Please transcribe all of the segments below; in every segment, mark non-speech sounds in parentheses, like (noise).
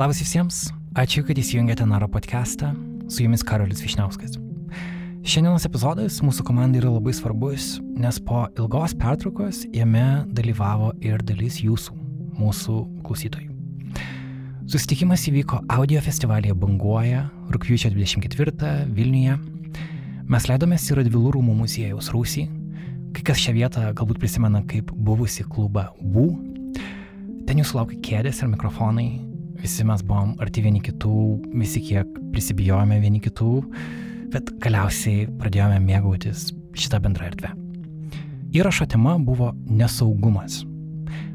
Labas visiems, ačiū, kad įsijungėte Naro podcastą, su jumis Karolis Višniauskas. Šiandienos epizodas mūsų komandai yra labai svarbus, nes po ilgos pertraukos jame dalyvavo ir dalis jūsų, mūsų klausytojų. Susitikimas įvyko audio festivalyje Banguoja, rūpjūčio 24 Vilniuje. Mes leidomės į Radvilų rūmų muziejaus rūsį. Kai kas šią vietą galbūt prisimena kaip buvusi klubą Wu. Ten jūsų laukia kėdės ir mikrofonai, visi mes buvom arti vieni kitų, visi kiek prisibijojome vieni kitų, bet galiausiai pradėjome mėgautis šitą bendrą erdvę. Įrašo tema buvo nesaugumas.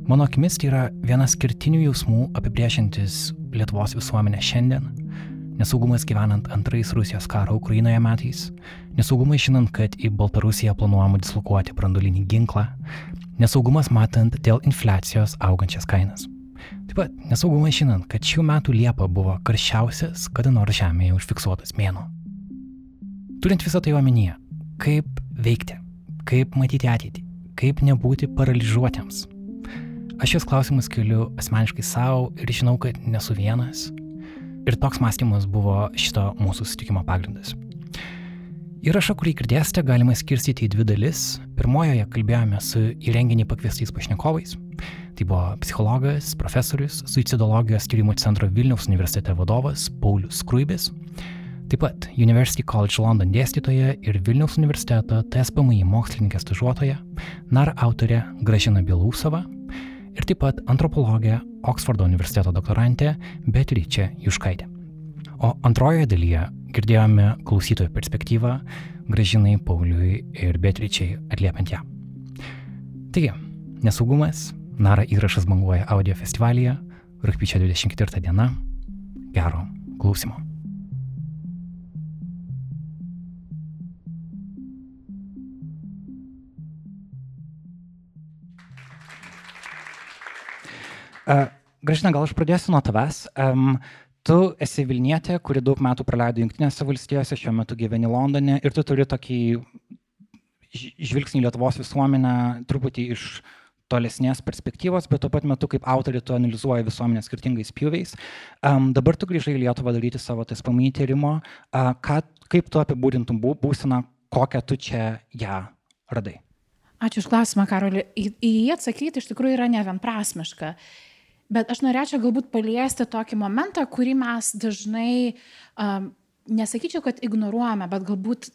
Mano akimis tai yra vienas skirtinių jausmų apibrėžiantis Lietuvos visuomenę šiandien. Nesaugumas gyvenant antrais Rusijos karo Ukrainoje metais, nesaugumas žinant, kad į Baltarusiją planuojama dislokuoti branduolinį ginklą, nesaugumas matant dėl infliacijos augančias kainas. Taip pat nesaugumas žinant, kad šių metų Liepa buvo karščiausias kada nors Žemėje užfiksuotas mėnuo. Turint visą tai omenyje, kaip veikti, kaip matyti ateitį, kaip nebūti paralyžiuotiems. Aš šios klausimus keliu asmeniškai savo ir žinau, kad nesu vienas. Ir toks mąstymas buvo šito mūsų susitikimo pagrindas. Įrašą, kurį girdėsite, galima skirstyti į dvi dalis. Pirmojoje kalbėjome su į renginį pakviestais pašnekovais. Tai buvo psichologas, profesorius, suicidologijos tyrimų centro Vilniaus universitete vadovas Paulius Skruibis. Taip pat University College London dėstytoja ir Vilniaus universiteto TSPMI mokslininkė stažuotoja, NAR autorė Gražina Bielūsova ir taip pat antropologė Oksfordo universiteto doktorantė Beatričė Juškaitė. O antrojoje dalyje girdėjome klausytojų perspektyvą Gražinai, Pauliui ir Beatričiai atliepiant ją. Taigi, nesaugumas, Nara įrašas banguoja audio festivalyje, rūpiučio 24 diena. Gero klausimo. Uh, Gražina, gal aš pradėsiu nuo tavęs. Um, tu esi Vilnietė, kuri daug metų praleido Junktinėse valstijose, šiuo metu gyveni Londone ir tu turi tokį žvilgsnį Lietuvos visuomenę truputį iš tolesnės perspektyvos, bet tuo pat metu kaip autorė tu analizuoji visuomenę skirtingais pjūviais. Um, dabar tu grįžai į Lietuvą daryti savo TSPMI tyrimo. Uh, ką, kaip tu apibūdintum būseną, kokią tu čia ją radai? Ačiū už klausimą, Karoli. Į, jį atsakyti iš tikrųjų yra ne vienprasmiška. Bet aš norėčiau galbūt paliesti tokį momentą, kurį mes dažnai, um, nesakyčiau, kad ignoruojame, bet galbūt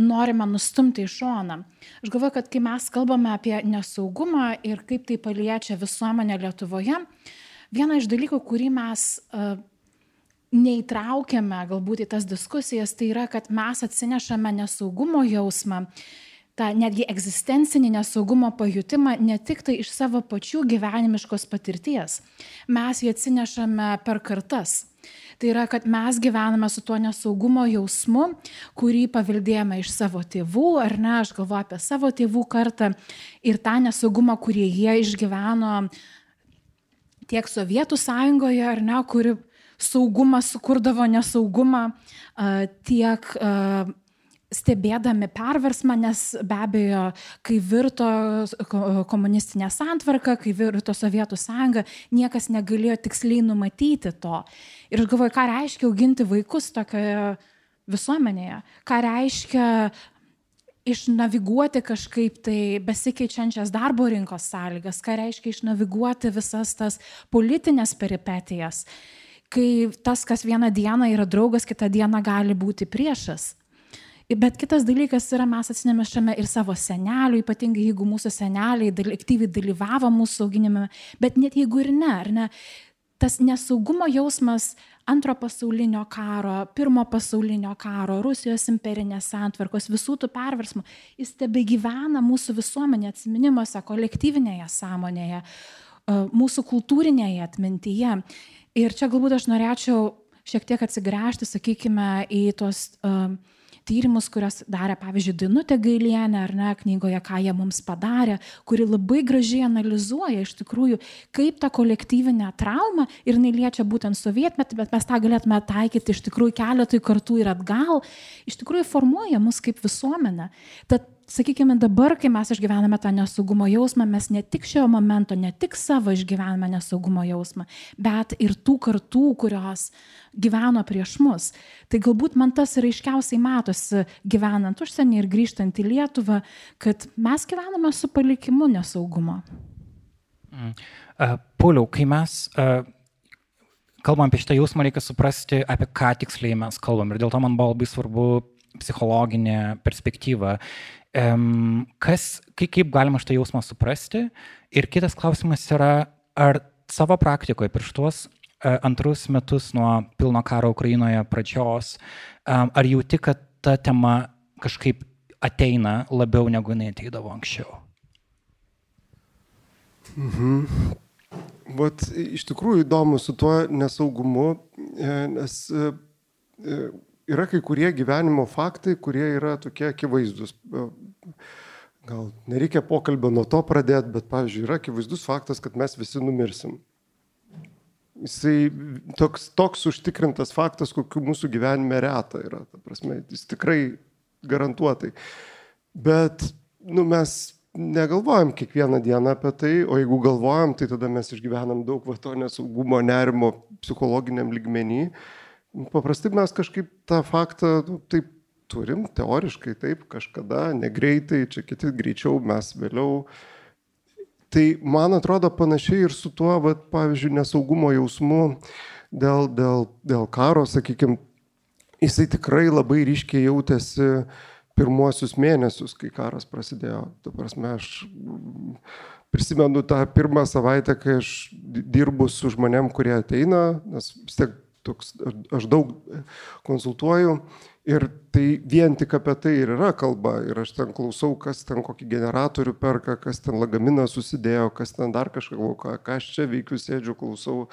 norime nustumti į šoną. Aš galvoju, kad kai mes kalbame apie nesaugumą ir kaip tai paliečia visuomenę Lietuvoje, viena iš dalykų, kurį mes uh, neįtraukiame galbūt į tas diskusijas, tai yra, kad mes atsinešame nesaugumo jausmą tą netgi egzistencinį nesaugumo pajutimą ne tik tai iš savo pačių gyvenimiškos patirties, mes jį atsinešame per kartas. Tai yra, kad mes gyvename su tuo nesaugumo jausmu, kurį paveldėjome iš savo tėvų, ar ne, aš galvoju apie savo tėvų kartą ir tą nesaugumą, kurį jie išgyveno tiek Sovietų sąjungoje, ar ne, kuri saugumą sukurdavo nesaugumą, tiek stebėdami perversmą, nes be abejo, kai virto komunistinė santvarka, kai virto Sovietų sąjunga, niekas negalėjo tiksliai numatyti to. Ir aš galvoju, ką reiškia auginti vaikus tokioje visuomenėje, ką reiškia išnaviguoti kažkaip tai besikeičiančias darbo rinkos sąlygas, ką reiškia išnaviguoti visas tas politinės peripetijas, kai tas, kas vieną dieną yra draugas, kitą dieną gali būti priešas. Bet kitas dalykas yra, mes atsinešame ir savo senelių, ypatingai jeigu mūsų seneliai aktyviai dalyvavo mūsų auginime, bet net jeigu ir ne, ar ne, tas nesaugumo jausmas antro pasaulinio karo, pirmo pasaulinio karo, Rusijos imperinės santvarkos, visų tų perversmų, jis tebe gyvena mūsų visuomenė atminimuose, kolektyvinėje sąmonėje, mūsų kultūrinėje atmintyje. Ir čia galbūt aš norėčiau šiek tiek atsigręžti, sakykime, į tuos uh, tyrimus, kurias darė, pavyzdžiui, Dinutė Gailienė, ar ne, knygoje, ką jie mums padarė, kuri labai gražiai analizuoja iš tikrųjų, kaip ta kolektyvinė trauma ir neliečia būtent sovietmetį, bet mes tą galėtume taikyti iš tikrųjų keletui kartų ir atgal, iš tikrųjų formuoja mus kaip visuomenę. Tad sakykime, dabar, kai mes išgyvename tą nesaugumo jausmą, mes ne tik šio momento, ne tik savo išgyvename nesaugumo jausmą, bet ir tų kartų, kurios gyveno prieš mus. Tai galbūt man tas ir aiškiausiai matosi gyvenant užsienį ir grįžtant į Lietuvą, kad mes gyvename su palikimu nesaugumo. Mm. Uh, Pauliau, kai mes uh, kalbam apie šitą jausmą, reikia suprasti, apie ką tiksliai mes kalbam. Ir dėl to man buvo labai svarbu psichologinė perspektyva. Kas, kaip, galima šitą jausmą suprasti? Ir kitas klausimas yra, ar savo praktikoje prieš tuos e, antrus metus nuo pilno karo Ukrainoje pradžios, ar jauti, kad ta tema kažkaip ateina labiau negu jinai ateidavo anksčiau? Mhm. Vat iš tikrųjų įdomu su tuo nesaugumu, e, nes e, yra kai kurie gyvenimo faktai, kurie yra tokie akivaizdus. Gal nereikia pokalbio nuo to pradėti, bet, pavyzdžiui, yra akivaizdus faktas, kad mes visi numirsim. Jisai toks, toks užtikrintas faktas, kokiu mūsų gyvenime reta yra. Ta prasme, jis tikrai garantuotai. Bet nu, mes negalvojam kiekvieną dieną apie tai, o jeigu galvojam, tai tada mes išgyvenam daug va to nesaugumo, nerimo psichologiniam lygmenį. Uh, Paprastai mes kažkaip tą faktą nu, taip turim, teoriškai taip, kažkada, negreitai, čia kiti greičiau, mes vėliau. Tai man atrodo panašiai ir su tuo, vat, pavyzdžiui, nesaugumo jausmu dėl, dėl, dėl karo, sakykime, jisai tikrai labai ryškiai jautėsi pirmuosius mėnesius, kai karas prasidėjo. Tu prasme, aš prisimenu tą pirmą savaitę, kai aš dirbu su žmonėm, kurie ateina, nes vis tiek toks, aš daug konsultuoju ir tai vien tik apie tai ir yra kalba. Ir aš ten klausau, kas ten kokį generatorių perka, kas ten lagaminą susidėjo, kas ten dar kažką lauka, ką aš čia veikiu, sėdžiu, klausau,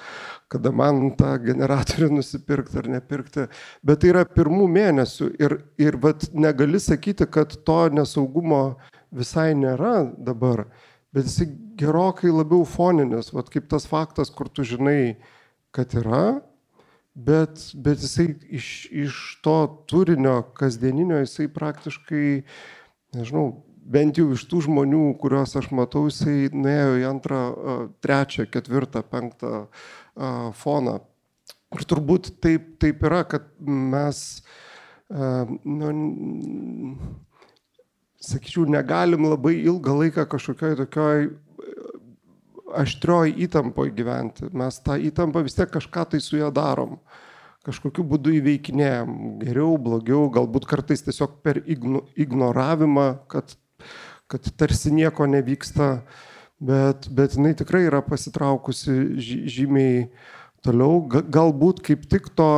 kada man tą generatorių nusipirkti ar nepirkti. Bet tai yra pirmų mėnesių ir, ir vat, negali sakyti, kad to nesaugumo visai nėra dabar. Bet jis gerokai labiau foninis, vat, kaip tas faktas, kur tu žinai, kad yra, bet, bet jisai iš, iš to turinio kasdieninio jisai praktiškai, nežinau, bent jau iš tų žmonių, kuriuos aš matau, jisai nuėjo į antrą, trečią, ketvirtą, penktą foną. Ir turbūt taip, taip yra, kad mes, nu, sakyčiau, negalim labai ilgą laiką kažkokioj tokioj aštrioj įtampoj gyventi. Mes tą įtampą vis tiek kažką tai su ją darom. Kažkokiu būdu įveikinėjom. Geriau, blogiau, galbūt kartais tiesiog per igno, ignoravimą, kad, kad tarsi nieko nevyksta. Bet, bet jinai tikrai yra pasitraukusi žymiai toliau. Galbūt kaip tik to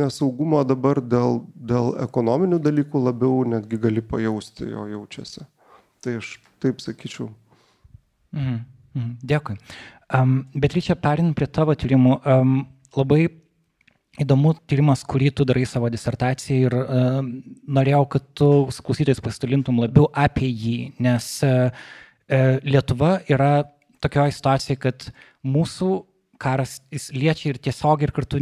nesaugumo dabar dėl, dėl ekonominių dalykų labiau netgi gali pajausti, jo jaučiasi. Tai aš taip sakyčiau. Mhm. Dėkui. Um, bet reikia perinti prie tavo tyrimų. Um, labai įdomu tyrimas, kurį tu darai savo disertacijai ir uh, norėjau, kad tu su klausytojais pasidalintum labiau apie jį, nes uh, Lietuva yra tokioje situacijoje, kad mūsų karas liečia ir tiesiog ir kartu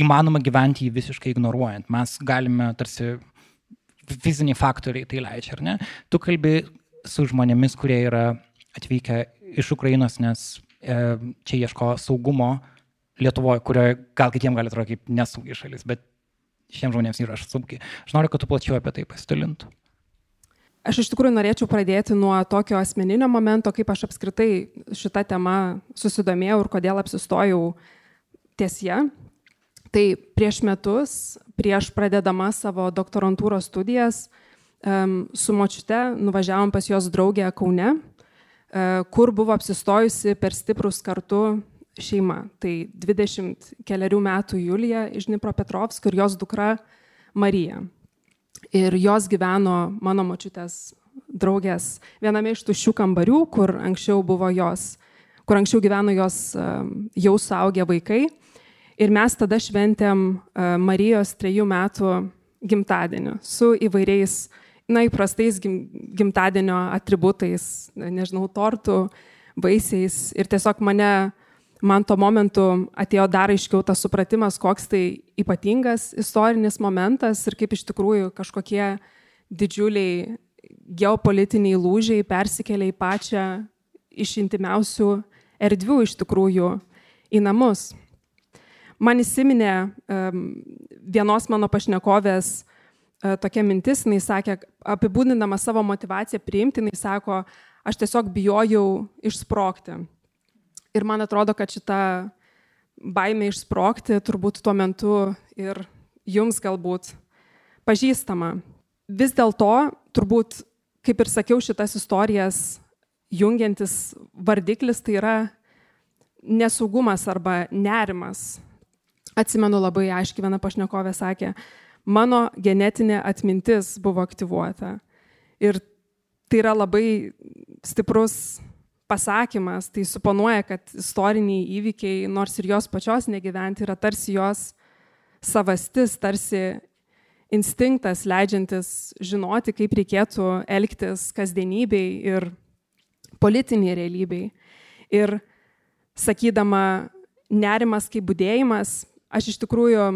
įmanoma gyventi jį visiškai ignoruojant. Mes galime tarsi fiziniai faktoriai tai leidžia, ar ne? Tu kalbi su žmonėmis, kurie yra atvykę iš Ukrainos, nes e, čia ieško saugumo Lietuvoje, kurioje gal kitiems gali atrodyti kaip nesaugi šalis, bet šiems žmonėms yra saugi. Aš noriu, kad tu plačiau apie tai pasidalintum. Aš iš tikrųjų norėčiau pradėti nuo tokio asmeninio momento, kaip aš apskritai šitą temą susidomėjau ir kodėl apsistojau ties ją. Tai prieš metus, prieš pradedama savo doktorantūros studijas, su močiute nuvažiavom pas jos draugę Kaune kur buvo apsistojusi per stiprus kartu šeima. Tai 20 keliarių metų Julija iš Dnipropetrovsk ir jos dukra Marija. Ir jos gyveno mano močiutės draugės viename iš tuščių kambarių, kur anksčiau jos, kur anksčiau gyveno jos e, jau suaugę vaikai. Ir mes tada šventėm e, Marijos trejų metų gimtadienį su įvairiais uh, na, įprastais gim, gimtadienio atributais, nežinau, tortų, vaisiais. Ir tiesiog mane, man tuo momentu atėjo dar aiškiau tas supratimas, koks tai ypatingas istorinis momentas ir kaip iš tikrųjų kažkokie didžiuliai geopolitiniai lūžiai persikelia į pačią iš intimiausių erdvių iš tikrųjų į namus. Man įsiminė um, vienos mano pašnekovės uh, tokia mintis, jinai sakė, apibūdindama savo motivaciją priimti, jinai sako, aš tiesiog bijojau išsprokti. Ir man atrodo, kad šita baimė išsprokti turbūt tuo metu ir jums galbūt pažįstama. Vis dėlto, turbūt, kaip ir sakiau, šitas istorijas jungiantis vardiklis tai yra nesaugumas arba nerimas. Atsimenu labai aiškiai, viena pašnekovė sakė, mano genetinė atmintis buvo aktyvuota. Ir tai yra labai stiprus pasakymas, tai suponuoja, kad istoriniai įvykiai, nors ir jos pačios negyventi, yra tarsi jos savastis, tarsi instinktas leidžiantis žinoti, kaip reikėtų elgtis kasdienybei ir politiniai realybei. Ir sakydama nerimas kaip būdėjimas, aš iš tikrųjų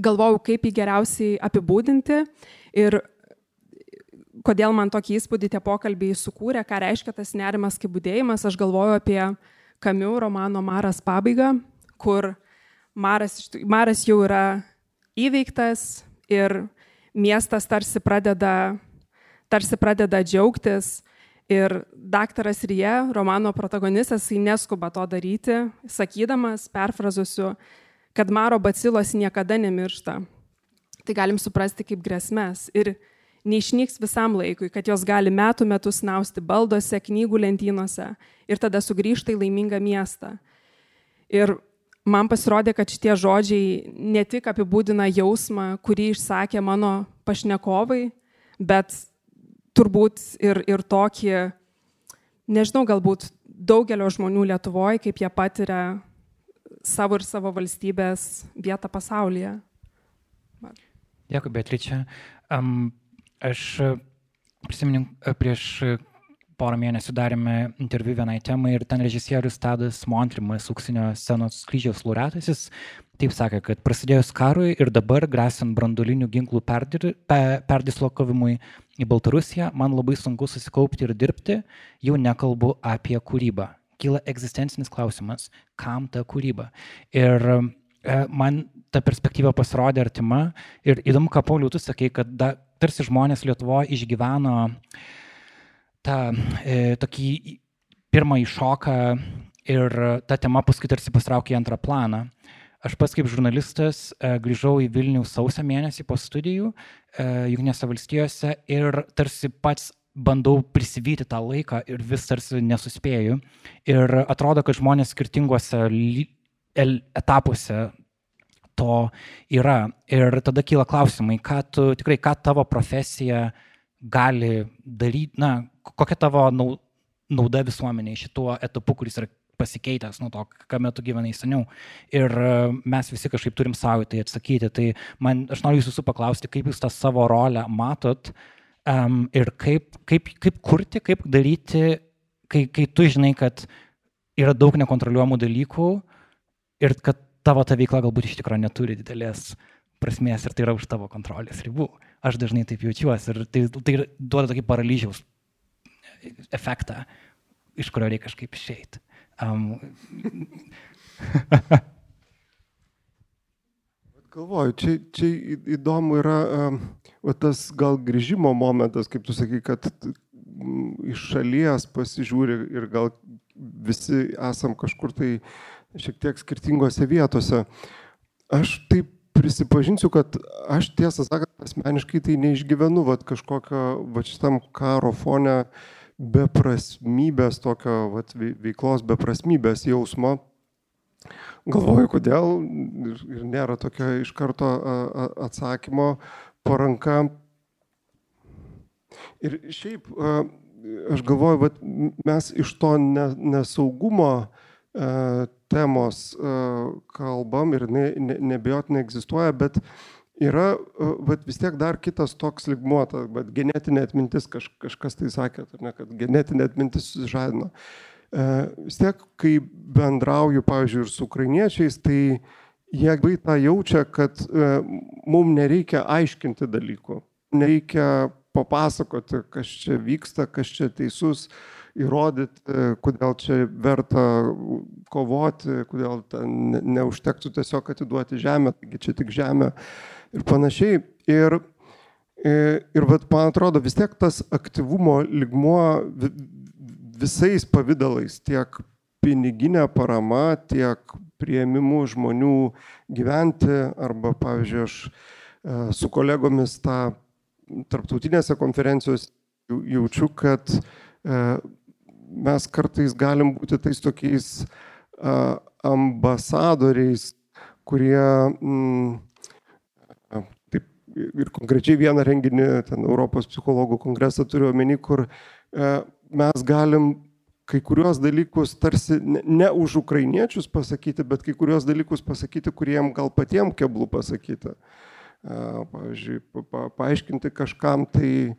galvojau, kaip jį geriausiai apibūdinti ir kodėl man tokį įspūdį tie pokalbiai sukūrė, ką reiškia tas nerimas kaip būdėjimas. Aš galvoju apie Kamiu romano Maras pabaigą, kur Maras, Maras jau yra įveiktas ir miestas tarsi pradeda, tarsi pradeda džiaugtis Ir daktaras Rie, romano protagonistas, jis neskuba to daryti, sakydamas, perfrazuosiu, kad maro bacilos niekada nemiršta. Tai galim suprasti kaip grėsmės ir neišnyks visam laikui, kad jos gali metų metus nausti baldose, knygų lentynose ir tada sugrįžta į laimingą miestą. Ir man pasirodė, kad šitie žodžiai ne tik apibūdina jausmą, kurį išsakė mano pašnekovai, bet turbūt ir, ir tokį, nežinau, galbūt daugelio žmonių Lietuvoje, kaip jie patiria savo ir savo valstybės vietą pasaulyje. Dėkui, Beatričia. Um, aš prisimenu, prieš porą mėnesių darėme interviu vienai temai ir ten režisierius Tadas Montrimas, auksinio scenos kryžiaus laureatas, jis taip sakė, kad prasidėjus karui ir dabar grėsint brandolinių ginklų perdir, pe, perdislokavimui į Baltarusiją, man labai sunku susikaupti ir dirbti, jau nekalbu apie kūrybą. Kyla egzistencinis klausimas, kam ta kūryba. Ir e, man ta perspektyva pasirodė artima ir įdomu, ką Pauliu tu sakai, kad da, tarsi žmonės Lietuvoje išgyveno tą e, tokį pirmąjį šoką ir ta tema paskui tarsi pastraukė į antrą planą. Aš pats kaip žurnalistas e, grįžau į Vilnių sausio mėnesį po studijų e, Junktinėse valstijose ir tarsi pats bandau prisivyti tą laiką ir vis tarsi nesuspėju. Ir atrodo, kad žmonės skirtinguose etapuose to yra. Ir tada kyla klausimai, ką tu tikrai, ką tavo profesija gali daryti, na, kokia tavo nauda visuomeniai šituo etapu, kuris yra pasikeitęs nuo to, kame tu gyvenai seniau. Ir e, mes visi kažkaip turim savo tai atsakyti. Tai man, aš noriu jūsų paklausti, kaip jūs tą savo rolę matot um, ir kaip, kaip, kaip kurti, kaip daryti, kai, kai tu žinai, kad yra daug nekontroliuojamų dalykų ir kad tavo ta veikla galbūt iš tikrųjų neturi didelės prasmės ir tai yra už tavo kontrolės ribų. Aš dažnai taip jaučiuosi ir tai, tai duoda tokį paralyžiaus efektą, iš kurio reikia kažkaip išeiti. Um. (laughs) Galvoju, čia, čia įdomu yra um, tas gal grįžimo momentas, kaip tu sakai, kad iš šalies pasižiūri ir gal visi esam kažkur tai šiek tiek skirtingose vietose. Aš taip prisipažinsiu, kad aš tiesą sakant, asmeniškai tai neišgyvenu, va kažkokio, va šitam karo fone beprasmybės, tokio vat, veiklos beprasmybės jausmo. Galvoju, kodėl ir, ir nėra tokio iš karto atsakymo paranka. Ir šiaip aš galvoju, vat, mes iš to nesaugumo temos kalbam ir ne, ne, nebejotinai egzistuoja, bet yra vat, vis tiek dar kitas toks ligmuo, bet genetinė atmintis, kaž, kažkas tai sakė, ne, kad genetinė atmintis susižadino. Vis tiek, kai bendrauju, pavyzdžiui, ir su ukrainiečiais, tai jie labai tą jaučia, kad e, mums nereikia aiškinti dalykų, nereikia papasakoti, kas čia vyksta, kas čia teisus, įrodyti, kodėl čia verta kovoti, kodėl neužtektų tiesiog atiduoti žemę, taigi čia tik žemė ir panašiai. Ir, ir vat, man atrodo, vis tiek tas aktyvumo ligmuo visais pavydalais, tiek piniginė parama, tiek prieimimu žmonių gyventi, arba, pavyzdžiui, aš e, su kolegomis tą tarptautinėse konferencijose jaučiu, kad e, mes kartais galim būti tais tokiais e, ambasadoriais, kurie mm, taip, ir konkrečiai vieną renginį, ten Europos psichologų kongresą turiu omeny, kur mes galim kai kuriuos dalykus tarsi ne, už ukrainiečius pasakyti, bet kai kuriuos dalykus pasakyti, kuriem gal patiem keblų pasakyti. Pavyzdžiui, pa, paaiškinti kažkam tai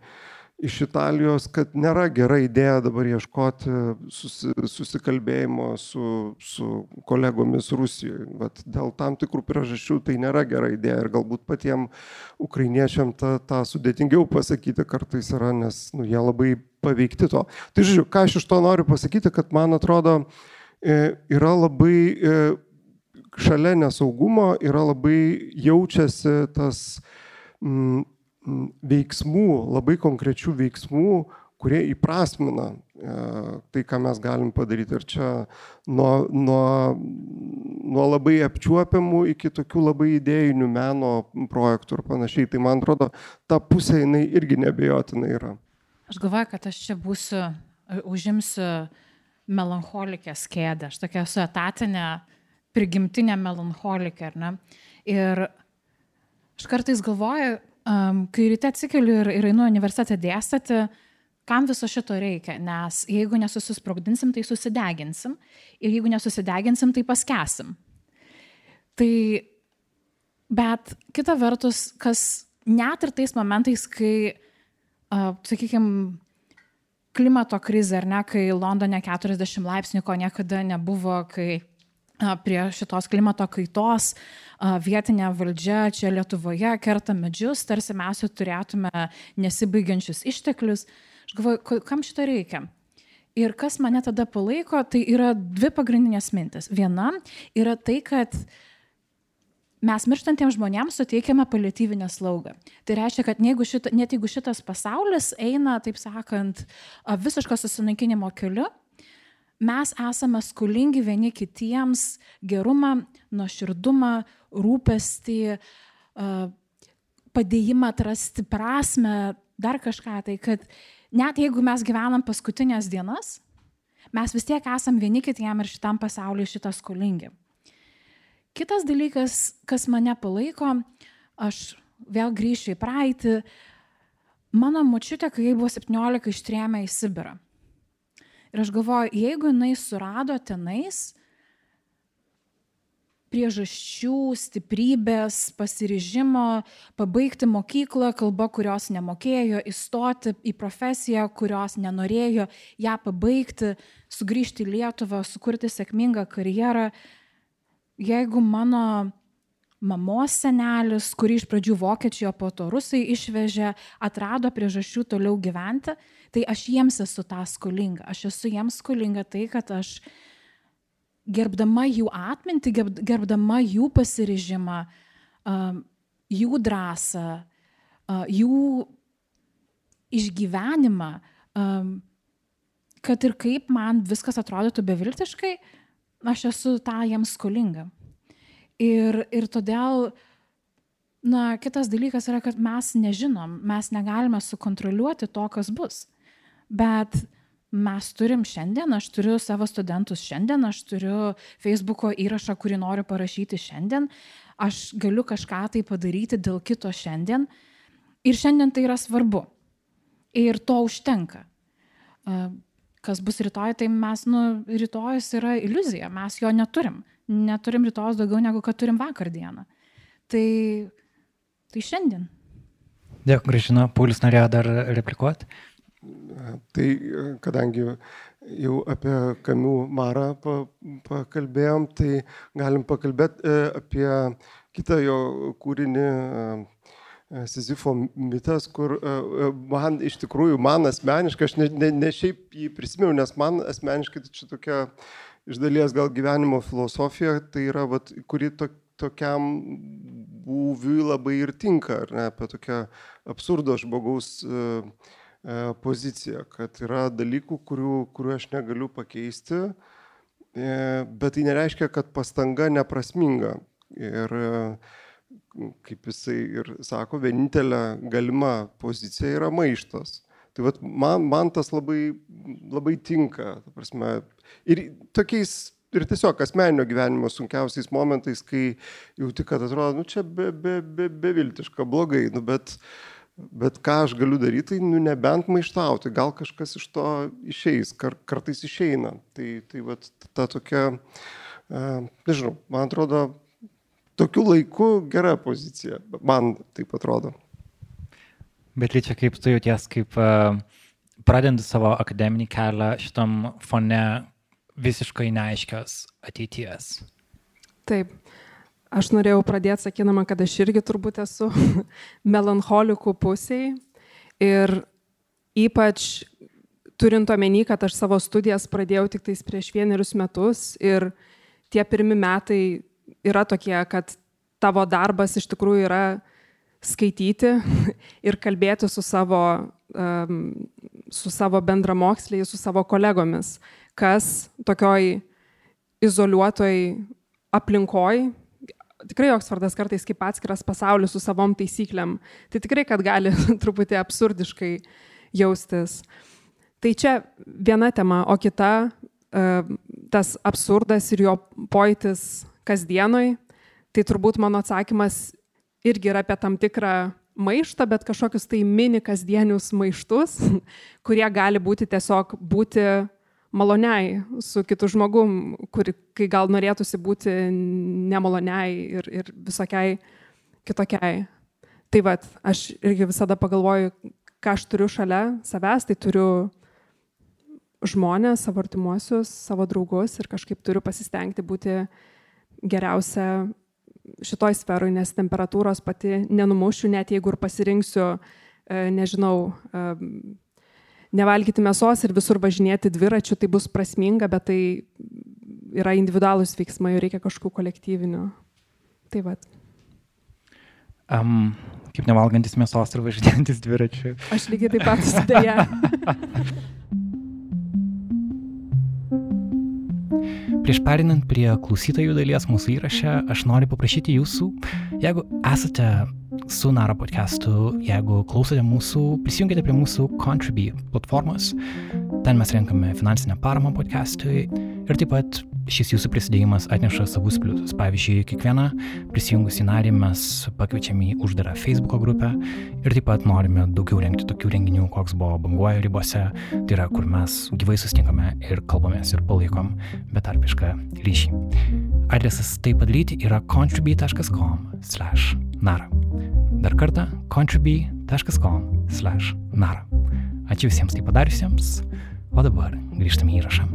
iš Italijos, kad nėra gera idėja dabar ieškoti susi, susikalbėjimo su, su kolegomis Rusijoje. Bet dėl tam tikrų priežasčių tai nėra gera idėja ir galbūt patiem ukrainiečiam tą, tą sudėtingiau pasakyti kartais yra, nes nu, jie labai paveikti to. Tai žodžiu, ką aš iš to noriu pasakyti, kad man atrodo e, yra labai e, šalia nesaugumo, yra labai jaučiasi tas mm, veiksmų, labai konkrečių veiksmų, kurie įprasmina e, tai, ką mes galim padaryti. Ir čia nuo, nuo, nuo labai apčiuopiamų iki tokių labai idėjinių meno projektų ir panašiai. Tai man atrodo, ta pusė jinai irgi nebejotinai yra. Aš galvoju, kad aš čia būsiu, e, užimsiu melancholikės kėdę. Aš tokia esu etatinė, prigimtinė melancholikė, ar ne? Ir aš kartais galvoju, um, kai ryte atsikeliu ir, ir einu universitetą dėstyti, kam viso šito reikia, nes jeigu nesusisprogdinsim, tai susideginsim ir jeigu nesusideginsim, tai paskesim. Tai, bet kita vertus, kas net ir tais momentais, kai, uh, sakykime, klimato krizė, ar ne, kai Londone 40 laipsnių, ko niekada nebuvo, kai prie šitos klimato kaitos vietinė valdžia čia Lietuvoje kerta medžius, tarsi mes jau turėtume nesibaigiančius išteklius. Aš galvoju, kam šito reikia? Ir kas mane tada palaiko, tai yra dvi pagrindinės mintis. Viena yra tai, kad mes mirštantiems žmonėms suteikiame paliatyvinę slaugą. Tai reiškia, kad jeigu šita, net jeigu šitas pasaulis eina, taip sakant, visiško susinaikinimo keliu, mes esame skolingi vieni kitiems gerumą, nuoširdumą, rūpestį, padėjimą atrasti prasme, dar kažką. Tai kad net jeigu mes gyvenam paskutinės dienas, mes vis tiek esam vieni kitiem ir šitam pasauliu šitą skolingi. Kitas dalykas, kas mane palaiko, aš vėl grįšiu į praeitį. Mano močiutė, kai jai buvo 17, ištrėmė į Sibirą. Ir aš galvoju, jeigu jinai surado tenais priežasčių, stiprybės, pasiryžimo pabaigti mokyklą, kalba, kurios nemokėjo, įstoti į profesiją, kurios nenorėjo, ją pabaigti, sugrįžti į Lietuvą, sukurti sėkmingą karjerą. Jeigu mano mamos senelis, kurį iš pradžių vokiečiai, o po to rusai išvežė, atrado priežasčių toliau gyventi, tai aš jiems esu tą skolinga. Aš esu jiems skolinga tai, kad aš gerbdama jų atmintį, gerbdama jų pasiryžimą, jų drąsą, jų išgyvenimą, kad ir kaip man viskas atrodytų beviltiškai, aš esu tą jiems skolinga. Ir, ir todėl, na, kitas dalykas yra, kad mes nežinom, mes negalime sukontroliuoti to, kas bus. Bet mes turim šiandien, aš turiu savo studentus šiandien, aš turiu Facebook'o įrašą, kurį noriu parašyti šiandien, aš galiu kažką tai padaryti dėl kito šiandien. Ir šiandien tai yra svarbu. Ir to užtenka. Kas bus rytoj, tai mes, nu, rytojus yra iliuzija, mes jo neturim neturim rytojus daugiau negu kad turim vakar dieną. Tai, tai šiandien. Dėkui, Gražina. Paulius norėjo dar replikuoti. Tai kadangi jau apie Kamių Marą pakalbėjom, tai galim pakalbėti e, apie kitą jo kūrinį, e, Sizifo mitas, kur man iš tikrųjų, man asmeniškai, aš ne, ne, ne šiaip jį prisimenu, nes man asmeniškai tai čia tokia iš dalies gal gyvenimo filosofija, tai yra, vat, kuri to, tokiam būviui labai ir tinka, ar ne, apie tokią absurdo žmogaus uh, uh, poziciją, kad yra dalykų, kurių, kurių aš negaliu pakeisti, uh, bet tai nereiškia, kad pastanga neprasminga. Ir kaip jisai ir sako, vienintelė galima pozicija yra maištas. Tai vat, man, man tas labai, labai tinka. Prasme, ir tokiais ir tiesiog asmeninio gyvenimo sunkiausiais momentais, kai jauti, kad atrodo, nu čia be, be, be, beviltiška, blogai, nu, bet, bet ką aš galiu daryti, tai nu, nebent maištauti, gal kažkas iš to išeis, kar, kartais išeina. Tai, tai vat, ta tokia, uh, nežinau, man atrodo, tokiu laiku gera pozicija, man taip atrodo. Bet lyčia, kaip tu jauties, kaip uh, pradedant savo akademinį kelią šitam fone visiškai neaiškios ateities. Taip. Aš norėjau pradėti sakydama, kad aš irgi turbūt esu (laughs) melancholikų pusiai ir ypač turint omeny, kad aš savo studijas pradėjau tik tais prieš vienerius metus ir tie pirmi metai yra tokie, kad tavo darbas iš tikrųjų yra skaityti (laughs) ir kalbėti su savo, um, su savo bendramoksliai, su savo kolegomis, kas tokioj izoliuotoj aplinkoj, tikrai Oksfordas kartais kaip atskiras pasaulis su savom taisyklėm, tai tikrai, kad gali (laughs) truputį absurdiškai jaustis. Tai čia viena tema, o kita, tas absurdas ir jo pojūtis kasdienoj, tai turbūt mano atsakymas irgi yra apie tam tikrą maištą, bet kažkokius tai mini kasdienius maištus, (laughs) kurie gali būti tiesiog būti maloniai su kitu žmogum, kur, kai gal norėtųsi būti nemaloniai ir, ir visokiai kitokiai. Tai vad, aš irgi visada pagalvoju, ką aš turiu šalia savęs, tai turiu žmonės, savo artimuosius, savo draugus ir kažkaip turiu pasistengti būti geriausia šitoj sferoj, nes temperatūros pati nenumušiu, net jeigu ir pasirinksiu, e, nežinau, e, nevalgyti mėsos ir visur važinėti dviračiu, tai bus prasminga, bet tai yra individualūs veiksmai, reikia kažkokių kolektyvinių. Tai vad. Um, kaip nevalgantis mėsos ir važinėjantis dviračiu. Aš lygiai taip pat sudėję. (laughs) Prieš perinant prie klausytojų dalies mūsų įraše, aš noriu paprašyti jūsų, jeigu esate su Nara podcastu, jeigu klausote mūsų, prisijungite prie mūsų Contribui platformos. Ten mes renkame finansinę paramą podcastui ir taip pat šis jūsų prisidėjimas atneša savus pliusus. Pavyzdžiui, kiekvieną prisijungusį narį mes pakviečiame į uždarą Facebook grupę ir taip pat norime daugiau rengti tokių renginių, koks buvo banguoja ribose, tai yra, kur mes gyvai sustinkame ir kalbamės ir palaikom betarpišką ryšį. Adresas tai padaryti yra contribui.com/nara. Dar kartą contribui.com/nara. Ačiū visiems tai padariusiems, o dabar grįžtame į įrašą.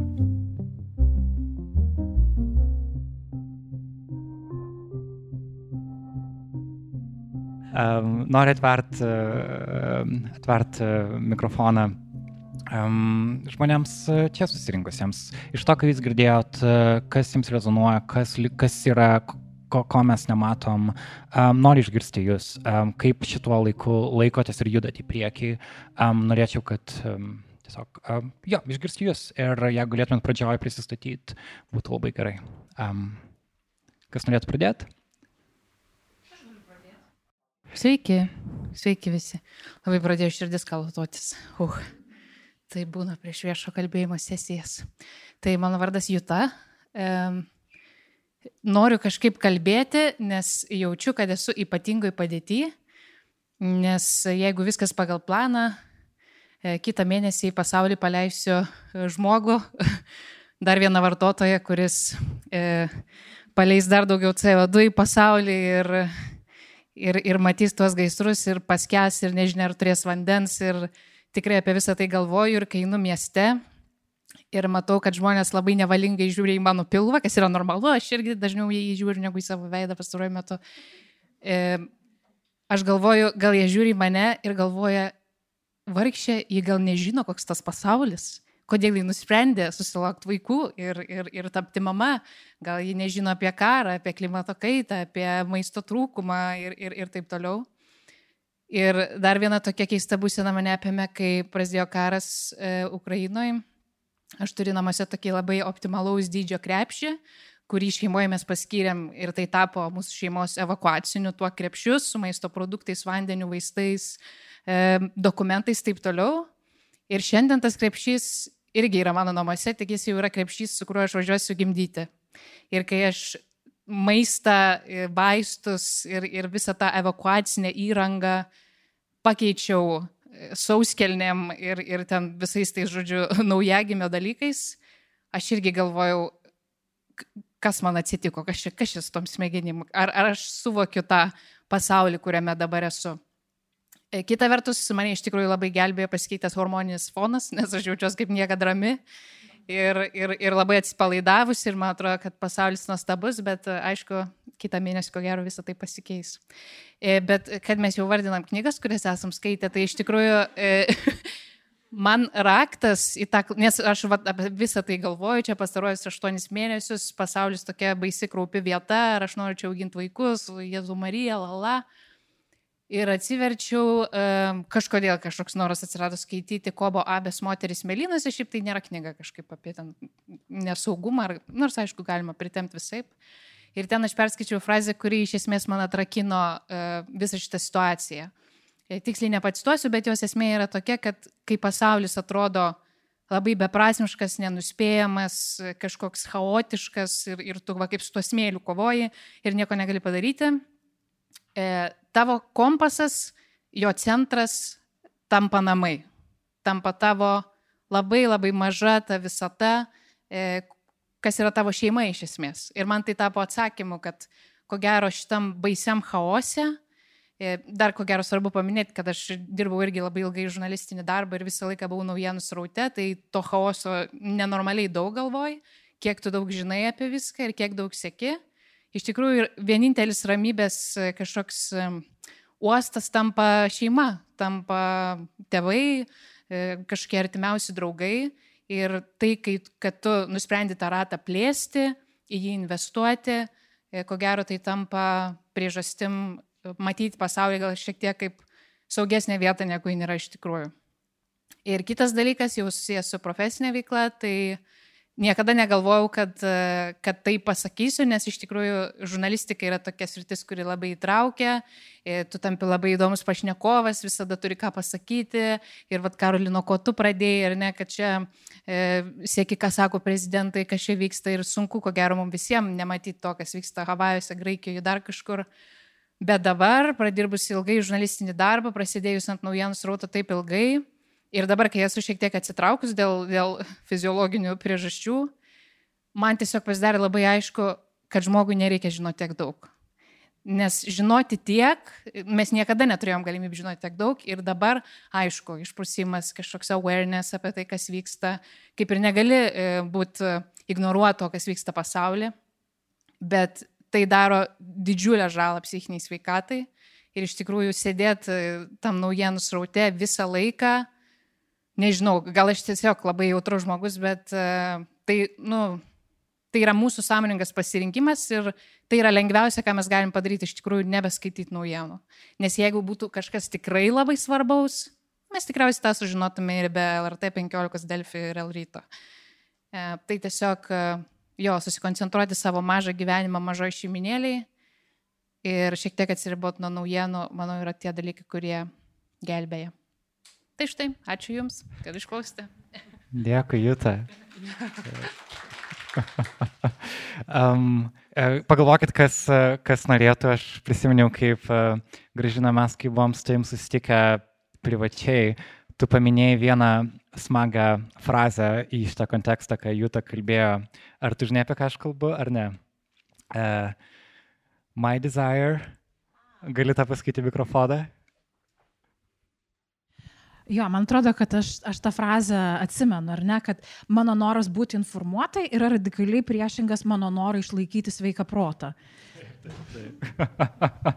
Um, noriu atvert, uh, atvert uh, mikrofoną um, žmonėms čia susirinkusiems. Iš to, ką jūs girdėjot, kas jums rezonuoja, kas, kas yra, ko, ko mes nematom, um, noriu išgirsti jūs, um, kaip šituo laiku laikotės ir judat į priekį. Um, norėčiau, kad um, tiesiog, um, jo, išgirsti jūs ir jeigu galėtumėt pradžioje prisistatyti, būtų labai gerai. Um, kas norėtų pradėti? Sveiki, sveiki visi. Labai pradėjo širdis kalatotis. Uh, tai būna prieš viešo kalbėjimo sesijas. Tai mano vardas Juta. E, noriu kažkaip kalbėti, nes jaučiu, kad esu ypatingai padėti, nes jeigu viskas pagal planą, e, kitą mėnesį į pasaulį paleisiu žmogų, (laughs) dar vieną vartotoją, kuris e, paleis dar daugiau CO2 į pasaulį ir ir, ir matys tuos gaisrus ir paskęs ir nežinia, ar turės vandens ir tikrai apie visą tai galvoju ir kai einu mieste ir matau, kad žmonės labai nevalingai žiūri į mano pilvą, kas yra normalu, aš irgi dažniau į jį žiūriu negu į savo veidą pastaruoju metu. E, aš galvoju, gal jie žiūri mane ir galvoja, vargšė, jie gal nežino, koks tas pasaulis, kodėl jie nusprendė susilaukti vaikų ir, ir, ir tapti mama, gal jie nežino apie karą, apie klimato kaitą, apie maisto trūkumą ir, ir, ir taip toliau. Ir dar viena tokia keista būsena mane apėmė, kai prasidėjo karas e, Ukrainoje. Aš turiu namuose tokį labai optimalaus dydžio krepšį, kurį šeimoje mes paskyrėm ir tai tapo mūsų šeimos evakuaciniu tuo krepšiu su maisto produktais, vandeniu, vaistais, e, dokumentais ir taip toliau. Ir šiandien tas krepšys irgi yra mano namuose, tik jis jau yra krepšys, su kuriuo aš važiuosiu gimdyti. Ir kai aš maistą, vaistus ir, ir visą tą evakuacinę įrangą pakeičiau e, sauskelnėm ir, ir ten visais tais, žodžiu, (laughs) naujagimio dalykais, aš irgi galvojau, kas man atsitiko, kas, čia, kas šis tom smegenim, ar, ar aš suvokiu tą pasaulį, kuriame dabar esu. E, kita vertus, mane iš tikrųjų labai gelbėjo pasikeitęs hormoninis fonas, nes aš jaučiuosi kaip niekada rami ir, ir, ir labai atsipalaidavus ir man atrodo, kad pasaulis nuostabus, bet aišku, kitą mėnesį ko gero visą tai pasikeis. E, bet kad mes jau vardinam knygas, kurias esam skaitę, tai iš tikrųjų (laughs) man raktas į tą, nes aš va, apie visą tai galvoju, čia pastaruojus aštuonis mėnesius, pasaulis tokia baisi kraupi vieta, ar aš noriu čia auginti vaikus, Jėzų Marija, lala. Ir atsiverčiau, um, kažkodėl kažkoks noras atsirado skaityti Kobo Abės moteris Melinas, šiaip tai nėra knyga kažkaip apie ten nesaugumą, ar, nors aišku, galima pritemti visai. Ir ten aš perskaičiau frazę, kuri iš esmės man atrakino uh, visą šitą situaciją. E, tiksliai nepacituosiu, bet jos esmė yra tokia, kad kai pasaulis atrodo labai beprasmiškas, nenuspėjamas, kažkoks chaotiškas ir, ir tu va kaip su tuo smėliu kovoji ir nieko negali padaryti, e, tavo kompasas, jo centras tampa namai, tampa tavo labai labai maža ta visata, e, kas yra tavo šeima iš esmės. Ir man tai tapo atsakymu, kad ko gero šitam baisiam chaose, E, dar ko gero svarbu paminėti, kad aš dirbau irgi labai ilgai žurnalistinį darbą ir visą laiką buvau naujienų sraute, tai to chaoso nenormaliai daug galvoj, kiek tu daug žinai apie viską ir kiek daug sėki. Iš tikrųjų, vienintelis ramybės e, kažkoks e, uostas tampa šeima, tampa tėvai, kažkokie artimiausi draugai. Ir tai, kai, kad tu nusprendi tą ratą plėsti, į jį investuoti, ko gero tai tampa priežastim matyti pasaulį gal šiek tiek kaip saugesnė vieta, negu jin yra iš tikrųjų. Ir kitas dalykas, jau susijęs su profesinė veikla, tai niekada negalvojau, kad, kad tai pasakysiu, nes iš tikrųjų žurnalistika yra tokia sritis, kuri labai įtraukia, e, tu tampi labai įdomus pašnekovas, visada turi ką pasakyti. Ir vad Karolino, ko tu pradėjai, ir ne, kad čia e, sieki, ką sako prezidentai, kas čia vyksta ir sunku, ko gero mums visiems nematyti to, kas vyksta Havajuose, Graikijoje, dar kažkur. Bet dabar, pradirbus ilgai žurnalistinį darbą, prasidėjus ant naujienų srauto taip ilgai ir dabar, kai esu šiek tiek atsitraukus dėl, dėl fiziologinių priežasčių, man tiesiog pasidarė labai aišku, kad žmogui nereikia žinoti tiek daug. Nes žinoti tiek, mes niekada neturėjom galimybę žinoti tiek daug ir dabar, aišku, išprusimas kažkoks awareness apie tai, kas vyksta, kaip ir negali e, būti ignoruoto, kas vyksta pasaulyje, bet tai daro didžiulę žalą psichiniai sveikatai ir iš tikrųjų sėdėti e, tam naujienų sraute visą laiką, nežinau, gal aš tiesiog labai jautrus žmogus, bet uh, tai, nu, tai yra mūsų sąmoningas pasirinkimas ir tai yra lengviausia, ką mes galim padaryti, iš tikrųjų nebeskaityti naujienų. Nes jeigu būtų kažkas tikrai labai svarbaus, mes tikriausiai tą sužinotume ir be LRT 15 Delfi ir L ryto. E, tai tiesiog jo, susikoncentruoti savo mažą gyvenimą mažoje šeiminėlėje ir šiek tiek atsiribot nuo naujienų, manau, yra tie dalykai, kurie gelbėja. Tai štai, ačiū Jums, kad išklausėte. Dėkui, Jūta. um, pagalvokit, kas, kas norėtų, aš prisiminiau, kaip uh, gražina mes, kai buvom su tavim susitikę privačiai, tu paminėjai vieną smagą frazę į šitą kontekstą, kai Jūta kalbėjo. Ar tu žinai, apie ką aš kalbu, ar ne? Uh, my desire. Gali tą pasakyti mikrofoną? Jo, man atrodo, kad aš, aš tą frazę atsimenu, ar ne, kad mano noras būti informuotai yra radikaliai priešingas mano norui išlaikyti sveiką protą. Taip, (laughs) taip,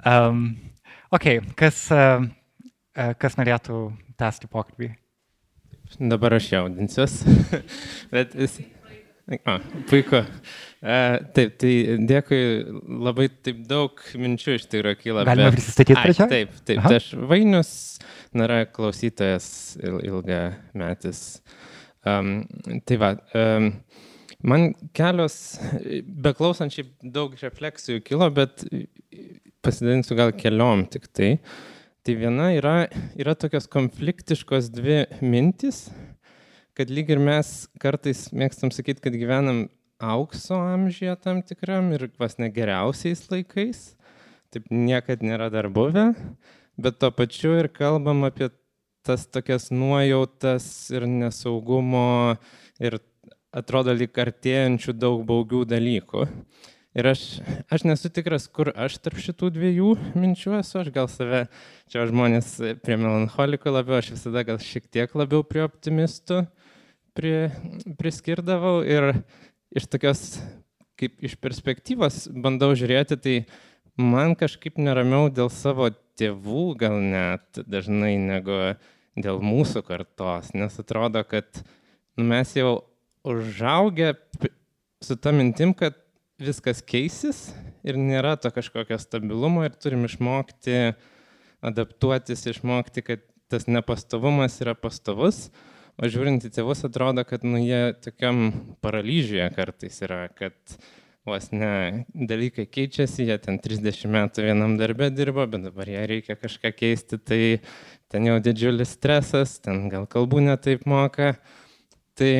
um, ok, kas, uh, kas norėtų tęsti pokalbį? Dabar aš jaudinsiuos. (laughs) Bet vis... A, puiku. E, taip, tai dėkui, labai taip daug minčių iš tikrųjų kyla. Galima bet... prisistatyti pradžią? Taip, taip. Tai aš Vainius, nėra klausytojas il, ilga metis. Um, tai va, um, man kelios, beklausant šiaip daug refleksijų kilo, bet pasidalinsiu gal keliom tik tai. Tai viena yra, yra tokios konfliktiškos dvi mintys kad lyg ir mes kartais mėgstam sakyti, kad gyvenam aukso amžyje tam tikram ir pas negeriausiais laikais, taip niekad nėra dar buvę, bet tuo pačiu ir kalbam apie tas tokias nuojautas ir nesaugumo ir atrodo lyg artėjančių daug baugių dalykų. Ir aš, aš nesu tikras, kur aš tarp šitų dviejų minčių esu, aš gal save, čia žmonės prie melancholikų labiau, aš visada gal šiek tiek labiau prie optimistų pri, priskirdavau ir iš tokios, kaip iš perspektyvos bandau žiūrėti, tai man kažkaip neramiau dėl savo tėvų gal net dažnai negu dėl mūsų kartos, nes atrodo, kad nu, mes jau užaugę su ta mintim, kad viskas keisis ir nėra to kažkokio stabilumo ir turim išmokti adaptuotis, išmokti, kad tas nepastovumas yra pastovus. O žiūrint į tėvus, atrodo, kad nu, jie tokiam paralyžiuje kartais yra, kad vos ne dalykai keičiasi, jie ten 30 metų vienam darbė dirbo, bet dabar jie reikia kažką keisti, tai ten jau didžiulis stresas, ten gal kalbų netaip moka. Tai,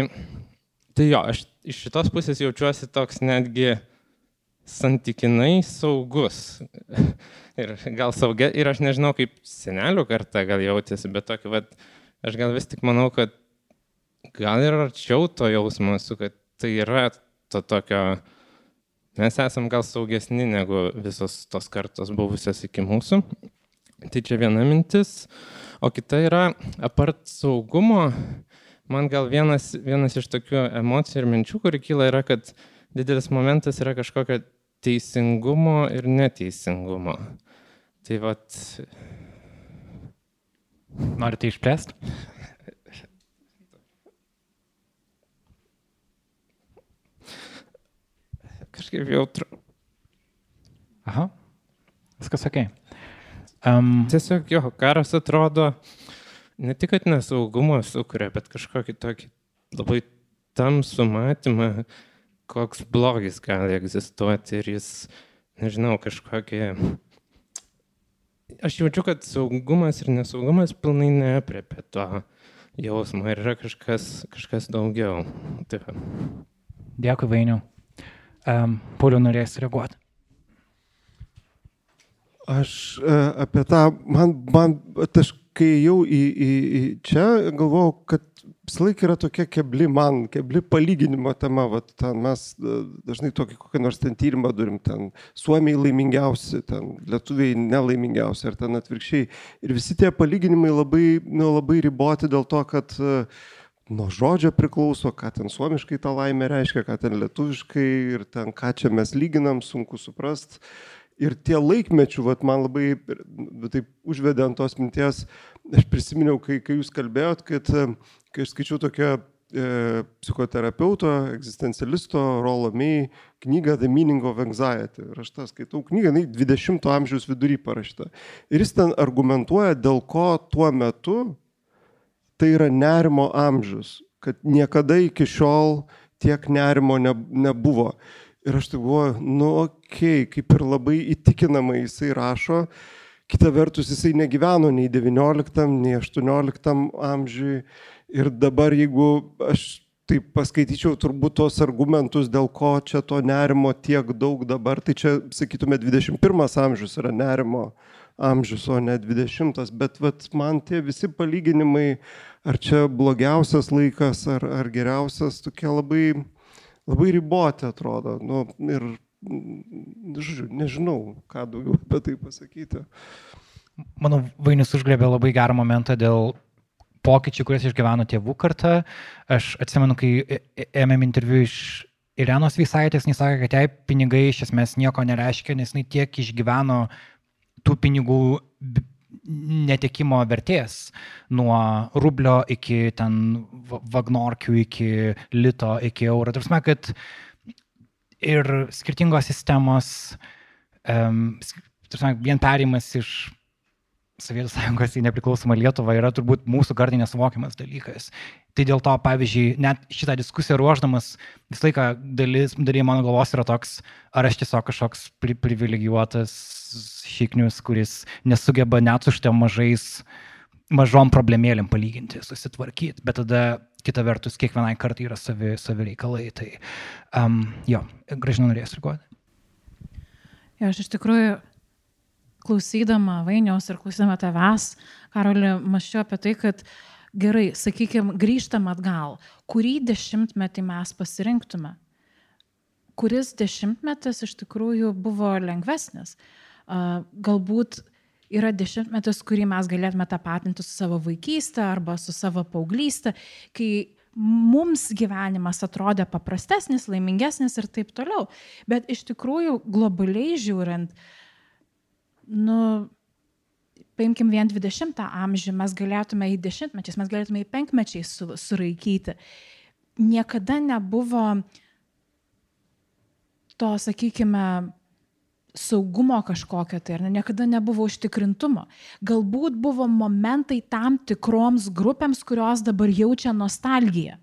tai jo, aš iš šitos pusės jaučiuosi toks netgi santykinai saugus. (laughs) ir gal saugia, ir aš nežinau, kaip senelių karta gal jautėsi, bet tokį, vat, aš gal vis tik manau, kad gal ir arčiau to jausmo esu, kad tai yra to tokio, mes esam gal saugesni negu visos tos kartos buvusios iki mūsų. Tai čia viena mintis. O kita yra, apart saugumo, man gal vienas, vienas iš tokių emocijų ir minčių, kuri kyla, yra, kad didelis momentas yra kažkokio teisingumo ir neteisingumo. Tai vad. Norite išplėsti? Kažkaip jautru. Aha, viskas ok. Um, Tiesiog jo, karas atrodo ne tik, kad nesaugumą sukuria, bet kažkokį tokį labai tamsų matymą, koks blogis gali egzistuoti ir jis, nežinau, kažkokį... Aš jaučiu, kad saugumas ir nesaugumas pilnai neapriepia to jausmo ir yra kažkas, kažkas daugiau. Taip. Dėkui, Vainiu. Pauliu norės reaguoti. Aš uh, apie tą, man, man aš kai jau į, į, į čia galvojau, kad visą laiką yra tokia kebli man, kebli palyginimo tema, vat, ten mes e, dažnai tokį kokią nors ten tyrimą turim, ten suomiai laimingiausi, ten lietuviai nelaimingiausi, ar ten atvirkščiai. Ir visi tie palyginimai labai, nu, labai riboti dėl to, kad uh, nuo žodžio priklauso, ką ten suomiškai ta laimė reiškia, ką ten lietuviškai ir ten ką čia mes lyginam, sunku suprast. Ir tie laikmečių, vat, man labai taip užvedė ant tos minties, aš prisiminiau, kai, kai jūs kalbėjot, kad kai aš skaičiau tokią e, psichoterapeuto, egzistencialisto Rolo May knygą The Meaning of Anxiety. Ir aš tą skaitau knygą, jinai 20-ojo amžiaus vidury parašyta. Ir jis ten argumentuoja, dėl ko tuo metu tai yra nerimo amžius, kad niekada iki šiol tiek nerimo ne, nebuvo. Ir aš tai galvoju, nu okei, okay, kaip ir labai įtikinamai jisai rašo, kita vertus jisai negyveno nei XIX, nei XVIII amžiui. Ir dabar jeigu aš taip paskaityčiau turbūt tos argumentus, dėl ko čia to nerimo tiek daug dabar, tai čia, sakytume, 21 amžius yra nerimo amžius, o ne 20. Bet vat, man tie visi palyginimai ar čia blogiausias laikas, ar, ar geriausias, tokie labai, labai riboti atrodo. Nu, ir, žodžiu, nežinau, ką daugiau apie tai pasakyti. Manau, Vainis užgrebė labai gerą momentą dėl pokyčių, kuriuos išgyveno tėvų karta. Aš atsimenu, kai ėmėm interviu iš Irenos Vysaitės, jis sakė, kad jai pinigai iš esmės nieko nereiškia, nes jis tiek išgyveno tų pinigų netekimo vertės nuo rublio iki ten vagnorkių, iki lito, iki euro. Tarsi, kad ir skirtingos sistemos, um, tarsi, vien perimas iš Sovietų sąjungos į nepriklausomą Lietuvą yra turbūt mūsų kartai nesuvokiamas dalykas. Tai dėl to, pavyzdžiui, net šitą diskusiją ruoždamas, visą laiką dalis, dalyje mano galvos yra toks, ar aš tiesiog kažkoks pri privilegijuotas šiknius, kuris nesugeba net su šitiem mažais, mažom problemėlėm palyginti, susitvarkyti, bet tada kita vertus kiekvienai kartai yra savi, savi reikalai. Tai um, jo, gražinu norės reaguoti. Jo, aš iš tikrųjų klausydama Vainiaus ir klausydama tavęs, Karoli, maščiau apie tai, kad uh, gerai, sakykime, grįžtam atgal, kurį dešimtmetį mes pasirinktume? Kuris dešimtmetis iš tikrųjų buvo lengvesnis? Galbūt yra dešimtmetis, kurį mes galėtume tapatinti su savo vaikystė arba su savo paauglystė, kai mums gyvenimas atrodė paprastesnis, laimingesnis ir taip toliau. Bet iš tikrųjų, globaliai žiūrint, nu, paimkim vien 20 amžių, mes galėtume į dešimtmečiais, mes galėtume į penkmečiais su, suraikyti. Niekada nebuvo to, sakykime, saugumo kažkokio tai, ar ne, niekada nebuvo užtikrintumo. Galbūt buvo momentai tam tikroms grupėms, kurios dabar jaučia nostalgiją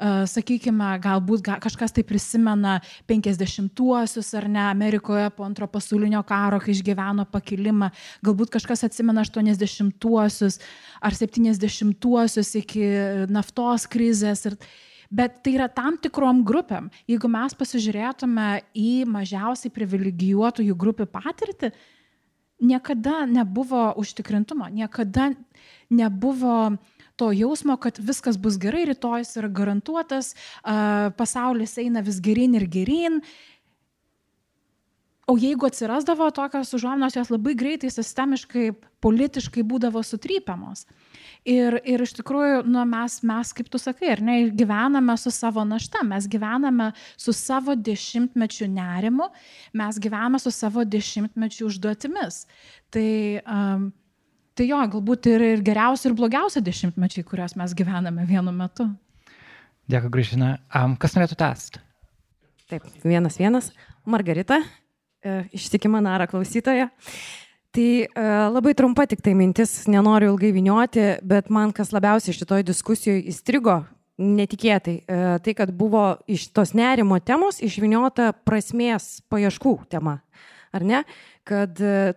sakykime, galbūt ga, kažkas tai prisimena 50-uosius ar ne Amerikoje po antro pasaulinio karo, kai išgyveno pakilimą, galbūt kažkas atsimena 80-uosius ar 70-uosius iki naftos krizės. Ir, Bet tai yra tam tikrom grupėm. Jeigu mes pasižiūrėtume į mažiausiai privilegijuotųjų grupių patirtį, niekada nebuvo užtikrintumo, niekada nebuvo uh, to jausmo, kad viskas bus gerai, rytojus yra garantuotas, pasaulis eina vis gerin ir gerin. O jeigu atsirasdavo tokios užuominos, jos labai greitai sistemiškai, politiškai būdavo sutrypiamos. Ir, ir iš tikrųjų, nu, mes, mes, kaip tu sakai, ne, gyvename su savo našta, mes gyvename su savo dešimtmečių nerimu, mes gyvename su savo dešimtmečių užduotimis. Tai um, Tai jo, galbūt ir, ir geriausi, ir blogiausi dešimtmečiai, kuriuos mes gyvename vienu metu. Dėkui, Grįžina. Um, kas norėtų tęsti? Taip, vienas vienas. Margarita, e, ištikima nara klausytoja. Tai e, labai trumpa tik tai mintis, nenoriu ilgai vinioti, bet man kas labiausiai šitoj diskusijoje įstrigo netikėtai, e, tai kad buvo iš tos nerimo temos išviniota prasmės paieškų tema. Ar ne? Kad e,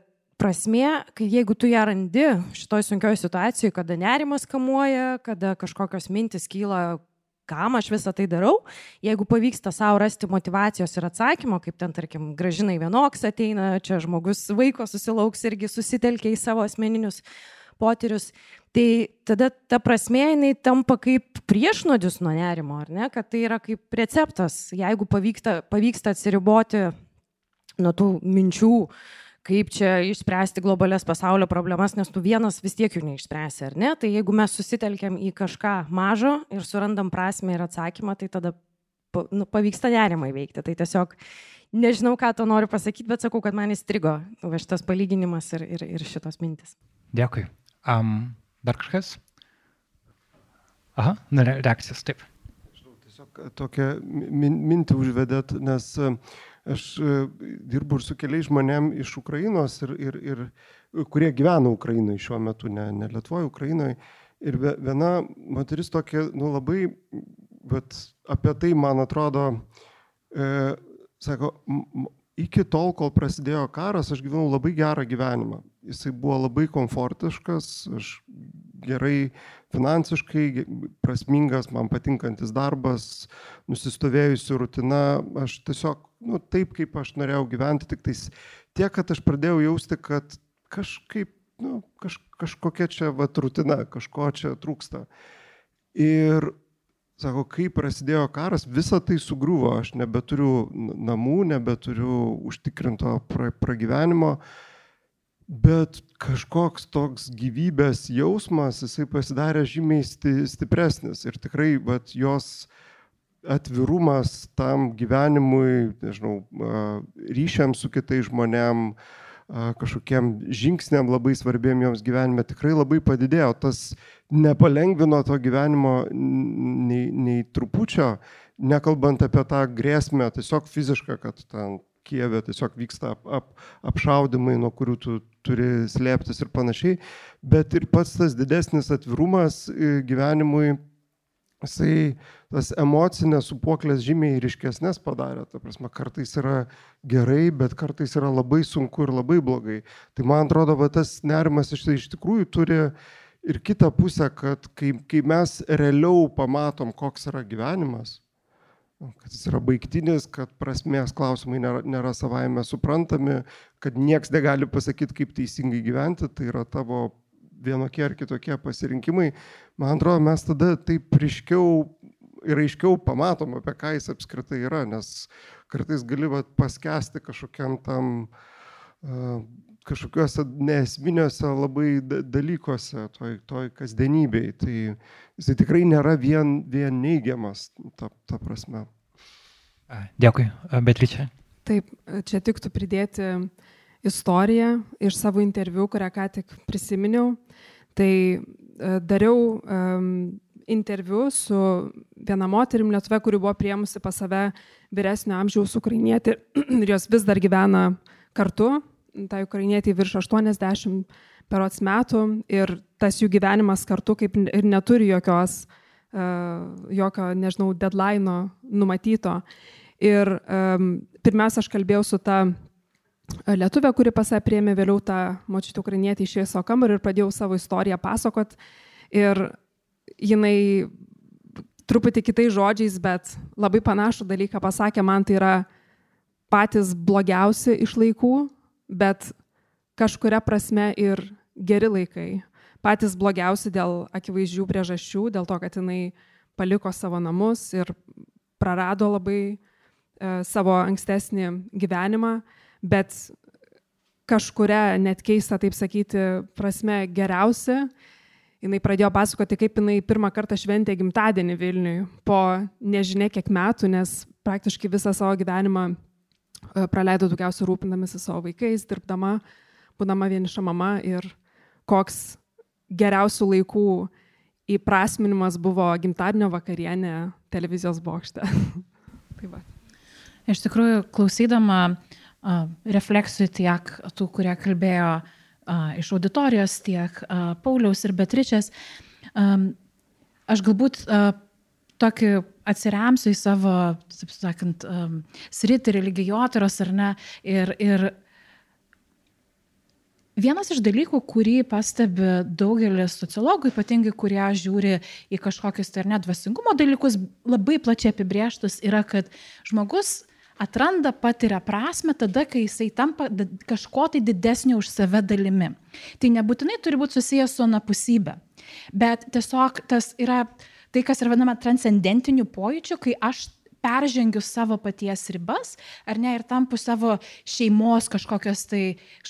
prasmė, kai jeigu tu ją randi šitoj sunkioje situacijoje, kada nerimas kamuoja, kada kažkokios mintis kyla, kam aš visą tai darau, jeigu pavyksta savo rasti motivacijos ir atsakymo, kaip ten, tarkim, gražinai vienoks ateina, čia žmogus vaiko susilauks irgi susitelkia į savo asmeninius potyrius, tai tada ta prasme jinai tampa kaip priešnodis nuo nerimo, ar ne, kad tai yra kaip receptas, jeigu pavyksta, pavyksta atsiriboti nuo tų minčių, uh, kaip čia išspręsti globalias pasaulio problemas, nes tu vienas vis tiek jų neišspręsi, ar ne? Tai jeigu mes susitelkiam į kažką mažo ir surandam prasme ir atsakymą, tai tada nu, pavyksta nerimą įveikti. Tai tiesiog nežinau, ką to noriu pasakyti, bet sakau, kad man įstrigo šitas palyginimas ir, ir, ir šitos mintis. Dėkui. Um, dar kažkas? Aha, reakcijas, taip. Tiesiog tokią min, mintį užvedėt, nes uh, Aš e, dirbu ir su keliais žmonėm iš Ukrainos, ir, ir, ir, kurie gyvena Ukrainoje šiuo metu, ne, ne Lietuvoje, Ukrainoje. Ir viena moteris tokia, nu labai, bet apie tai, man atrodo, e, sako, iki tol, kol prasidėjo karas, aš gyvenau labai gerą gyvenimą. Jisai buvo labai komfortiškas, aš gerai finansiškai, prasmingas, man patinkantis darbas, nusistovėjusi rutina, aš tiesiog, nu, taip kaip aš norėjau gyventi, tik tais tiek, kad aš pradėjau jausti, kad kažkaip, nu, kaž, kažkokia čia vat rutina, kažko čia trūksta. Ir Sako, kai prasidėjo karas, visa tai sugriuvo, aš nebeturiu namų, nebeturiu užtikrinto pragyvenimo, bet kažkoks toks gyvybės jausmas, jisai pasidarė žymiai sti, stipresnis. Ir tikrai vat, jos atvirumas tam gyvenimui, nežinau, ryšiam su kitais žmonėm, kažkokiem žingsniam labai svarbiem joms gyvenime tikrai labai padidėjo. Tas nepalengvino to gyvenimo nei, nei trupučio, nekalbant apie tą grėsmę tiesiog fizišką, kad ten Kijeve tiesiog vyksta ap, ap, apšaudimai, nuo kurių tu turi slėptis ir panašiai, bet ir pats tas didesnis atvirumas e, gyvenimui jisai tas emocinės supuoklės žymiai ryškesnės padarė. Ta prasme, kartais yra gerai, bet kartais yra labai sunku ir labai blogai. Tai man atrodo, va, tas nerimas iš, iš tikrųjų turi ir kitą pusę, kad kai, kai mes realiau pamatom, koks yra gyvenimas, kad jis yra baigtinis, kad prasmės klausimai nėra, nėra savaime suprantami, kad nieks negali pasakyti, kaip teisingai gyventi, tai yra tavo vienokie ar kitokie pasirinkimai, man atrodo, mes tada taip ryškiau ir aiškiau pamatom, apie ką jis apskritai yra, nes kartais gali va, paskesti kažkokiam tam uh, kažkokiuose nesminiuose labai dalykuose, toj, toj kasdienybei. Tai jisai tikrai nėra vien, vien neigiamas, ta, ta prasme. Dėkui, Beatričia. Taip, čia tiktų pridėti istoriją iš savo interviu, kurią ką tik prisiminiau. Tai e, dariau um, interviu su viena moterim Lietuve, kuri buvo priemusi pas save vyresnio amžiaus ukrainietį (clears throat) ir jos vis dar gyvena kartu. Tai ukrainietį virš 80 perots metų ir tas jų gyvenimas kartu kaip ir neturi jokios, uh, jokio, nežinau, deadline numatyto. Ir um, pirmiausia, aš kalbėjau su ta lietuvė, kuri pasą priėmė vėliau tą močiutę ukrainietį iš savo kambarį ir pradėjau savo istoriją pasakot. Ir jinai truputį kitais žodžiais, bet labai panašų dalyką pasakė, man tai yra patys blogiausi iš laikų, bet kažkuria prasme ir geri laikai. Patys blogiausi dėl akivaizdžių priežasčių, dėl to, kad jinai paliko savo namus ir prarado labai e, savo ankstesnį gyvenimą bet kažkuria net keista, taip sakyti, prasme geriausia. Jis pradėjo pasakoti, kaip jinai pirmą kartą šventė gimtadienį Vilniui po nežinia kiek metų, nes praktiškai visą savo gyvenimą e, praleido daugiausiai rūpindamasi savo vaikais, dirbdama, būdama vieniša mama ir koks geriausių laikų įprasminimas buvo gimtadienio vakarienė televizijos bokšte. (laughs) tai va. Iš tikrųjų, klausydama uh, refleksijų tiek tų, kurie kalbėjo iš auditorijos, tiek Pauliaus ir Betričės. Aš galbūt tokį atsiremsiu į savo, taip sakant, sritį religijotyros ar ne. Ir, ir Vienas iš dalykų, kurį pastebi daugelis sociologų, ypatingai kurie žiūri į kažkokius tai ar net dvasingumo dalykus, labai plačiai apibrieštus, yra, kad žmogus atranda, patiria prasme tada, kai jisai tampa kažko tai didesnio už save dalimi. Tai nebūtinai turi būti susijęs su anapusybė, bet tiesiog tas yra tai, kas yra vadinama transcendentiniu pojūčiu, kai aš peržengiu savo paties ribas, ar ne, ir tampu savo šeimos kažkokios tai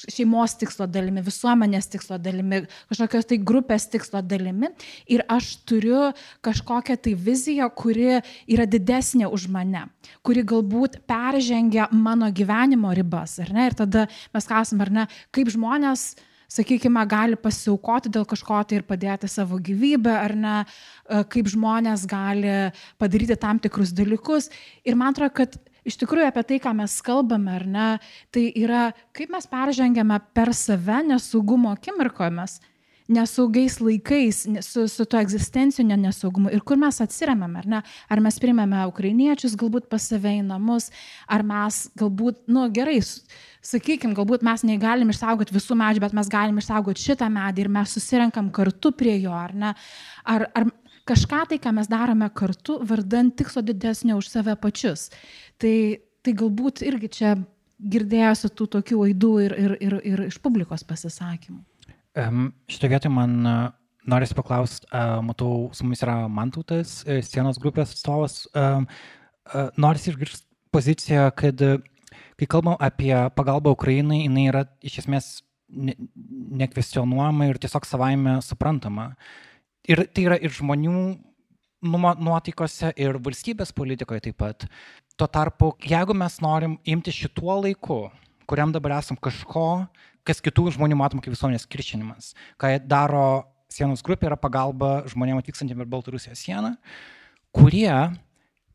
šeimos tikslo dalimi, visuomenės tikslo dalimi, kažkokios tai grupės tikslo dalimi. Ir aš turiu kažkokią tai viziją, kuri yra didesnė už mane, kuri galbūt peržengia mano gyvenimo ribas, ar ne, ir tada mes klausim, ar ne, kaip žmonės sakykime, gali pasiaukoti dėl kažko tai ir padėti savo gyvybę, ar ne, e, kaip žmonės gali padaryti tam tikrus dalykus. Ir man atrodo, kad iš tikrųjų apie tai, ką mes kalbame, ar ne, tai yra, kaip mes peržengiame per save nesaugumo akimirkomis nesaugiais laikais, su, su tuo egzistencinio nesaugumu ir kur mes atsiriamėme, ar ne? Ar mes primėme ukrainiečius galbūt pas save į namus, ar mes galbūt, nu gerai, sakykime, galbūt mes negalim išsaugoti visų medžių, bet mes galim išsaugoti šitą medį ir mes susirenkam kartu prie jo, ar ne? Ar, ar kažką tai, ką mes darome kartu, vardant tikslo didesnio už save pačius. Tai, tai galbūt irgi čia girdėjosi tų tokių aidų ir, ir, ir, ir iš publikos pasisakymų. Šitą vietą man norisi paklausti, matau, su mumis yra Mantautas, e, sienos grupės atstovas. Norisi išgirsti poziciją, kad kai kalbam apie pagalbą Ukrainai, jinai yra iš esmės nekvestionuojama ir tiesiog savaime suprantama. Ir tai yra ir žmonių nuotaikose ir valstybės politikoje taip pat. Tuo tarpu, jeigu mes norim imti šituo laiku, kuriam dabar esam kažko, kas kitų žmonių matom kaip visuomenės kiršinimas, ką daro sienos grupė, yra pagalba žmonėms atvykstantiems per Baltarusijos sieną, kurie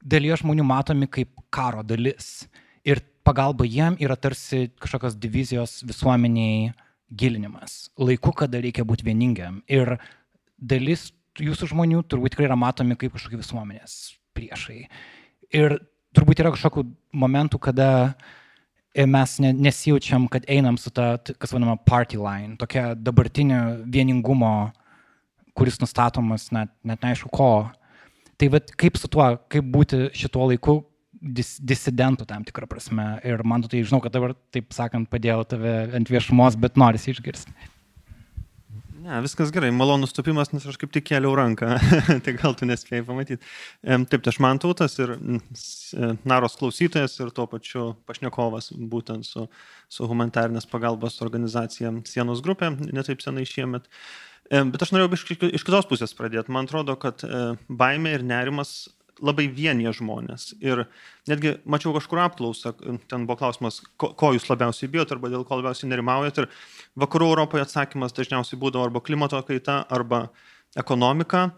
dalyje žmonių matomi kaip karo dalis. Ir pagalba jiem yra tarsi kažkokios divizijos visuomeniai gilinimas. Laiku, kada reikia būti vieningiam. Ir dalis jūsų žmonių turbūt tikrai yra matomi kaip kažkokie visuomenės priešai. Ir turbūt yra kažkokių momentų, kada mes ne, nesijaučiam, kad einam su ta, kas vadinama, party line, tokia dabartinio vieningumo, kuris nustatomas net, net neaišku ko. Tai vad kaip su tuo, kaip būti šituo laiku dis, disidentų tam tikrą prasme. Ir man tu tai žinau, kad dabar, taip sakant, padėjau tave ant viešumos, bet norisi išgirsti. Ne, viskas gerai, malonus tupimas, nes aš kaip tik kėliau ranką, (laughs) tai gal tu nespėjai pamatyti. Taip, tai aš man tautas ir e, naros klausytojas ir tuo pačiu pašnekovas būtent su, su humanitarnės pagalbos organizacija Sienos grupė, netaip senai šiemet. Bet aš norėjau iš, iš kitos pusės pradėti. Man atrodo, kad e, baimė ir nerimas labai vienyje žmonės. Ir netgi mačiau kažkur apklausą, ten buvo klausimas, ko, ko jūs labiausiai bijot arba dėl ko labiausiai nerimaujat. Ir vakarų Europoje atsakymas dažniausiai būdavo arba klimato kaita, arba ekonomika.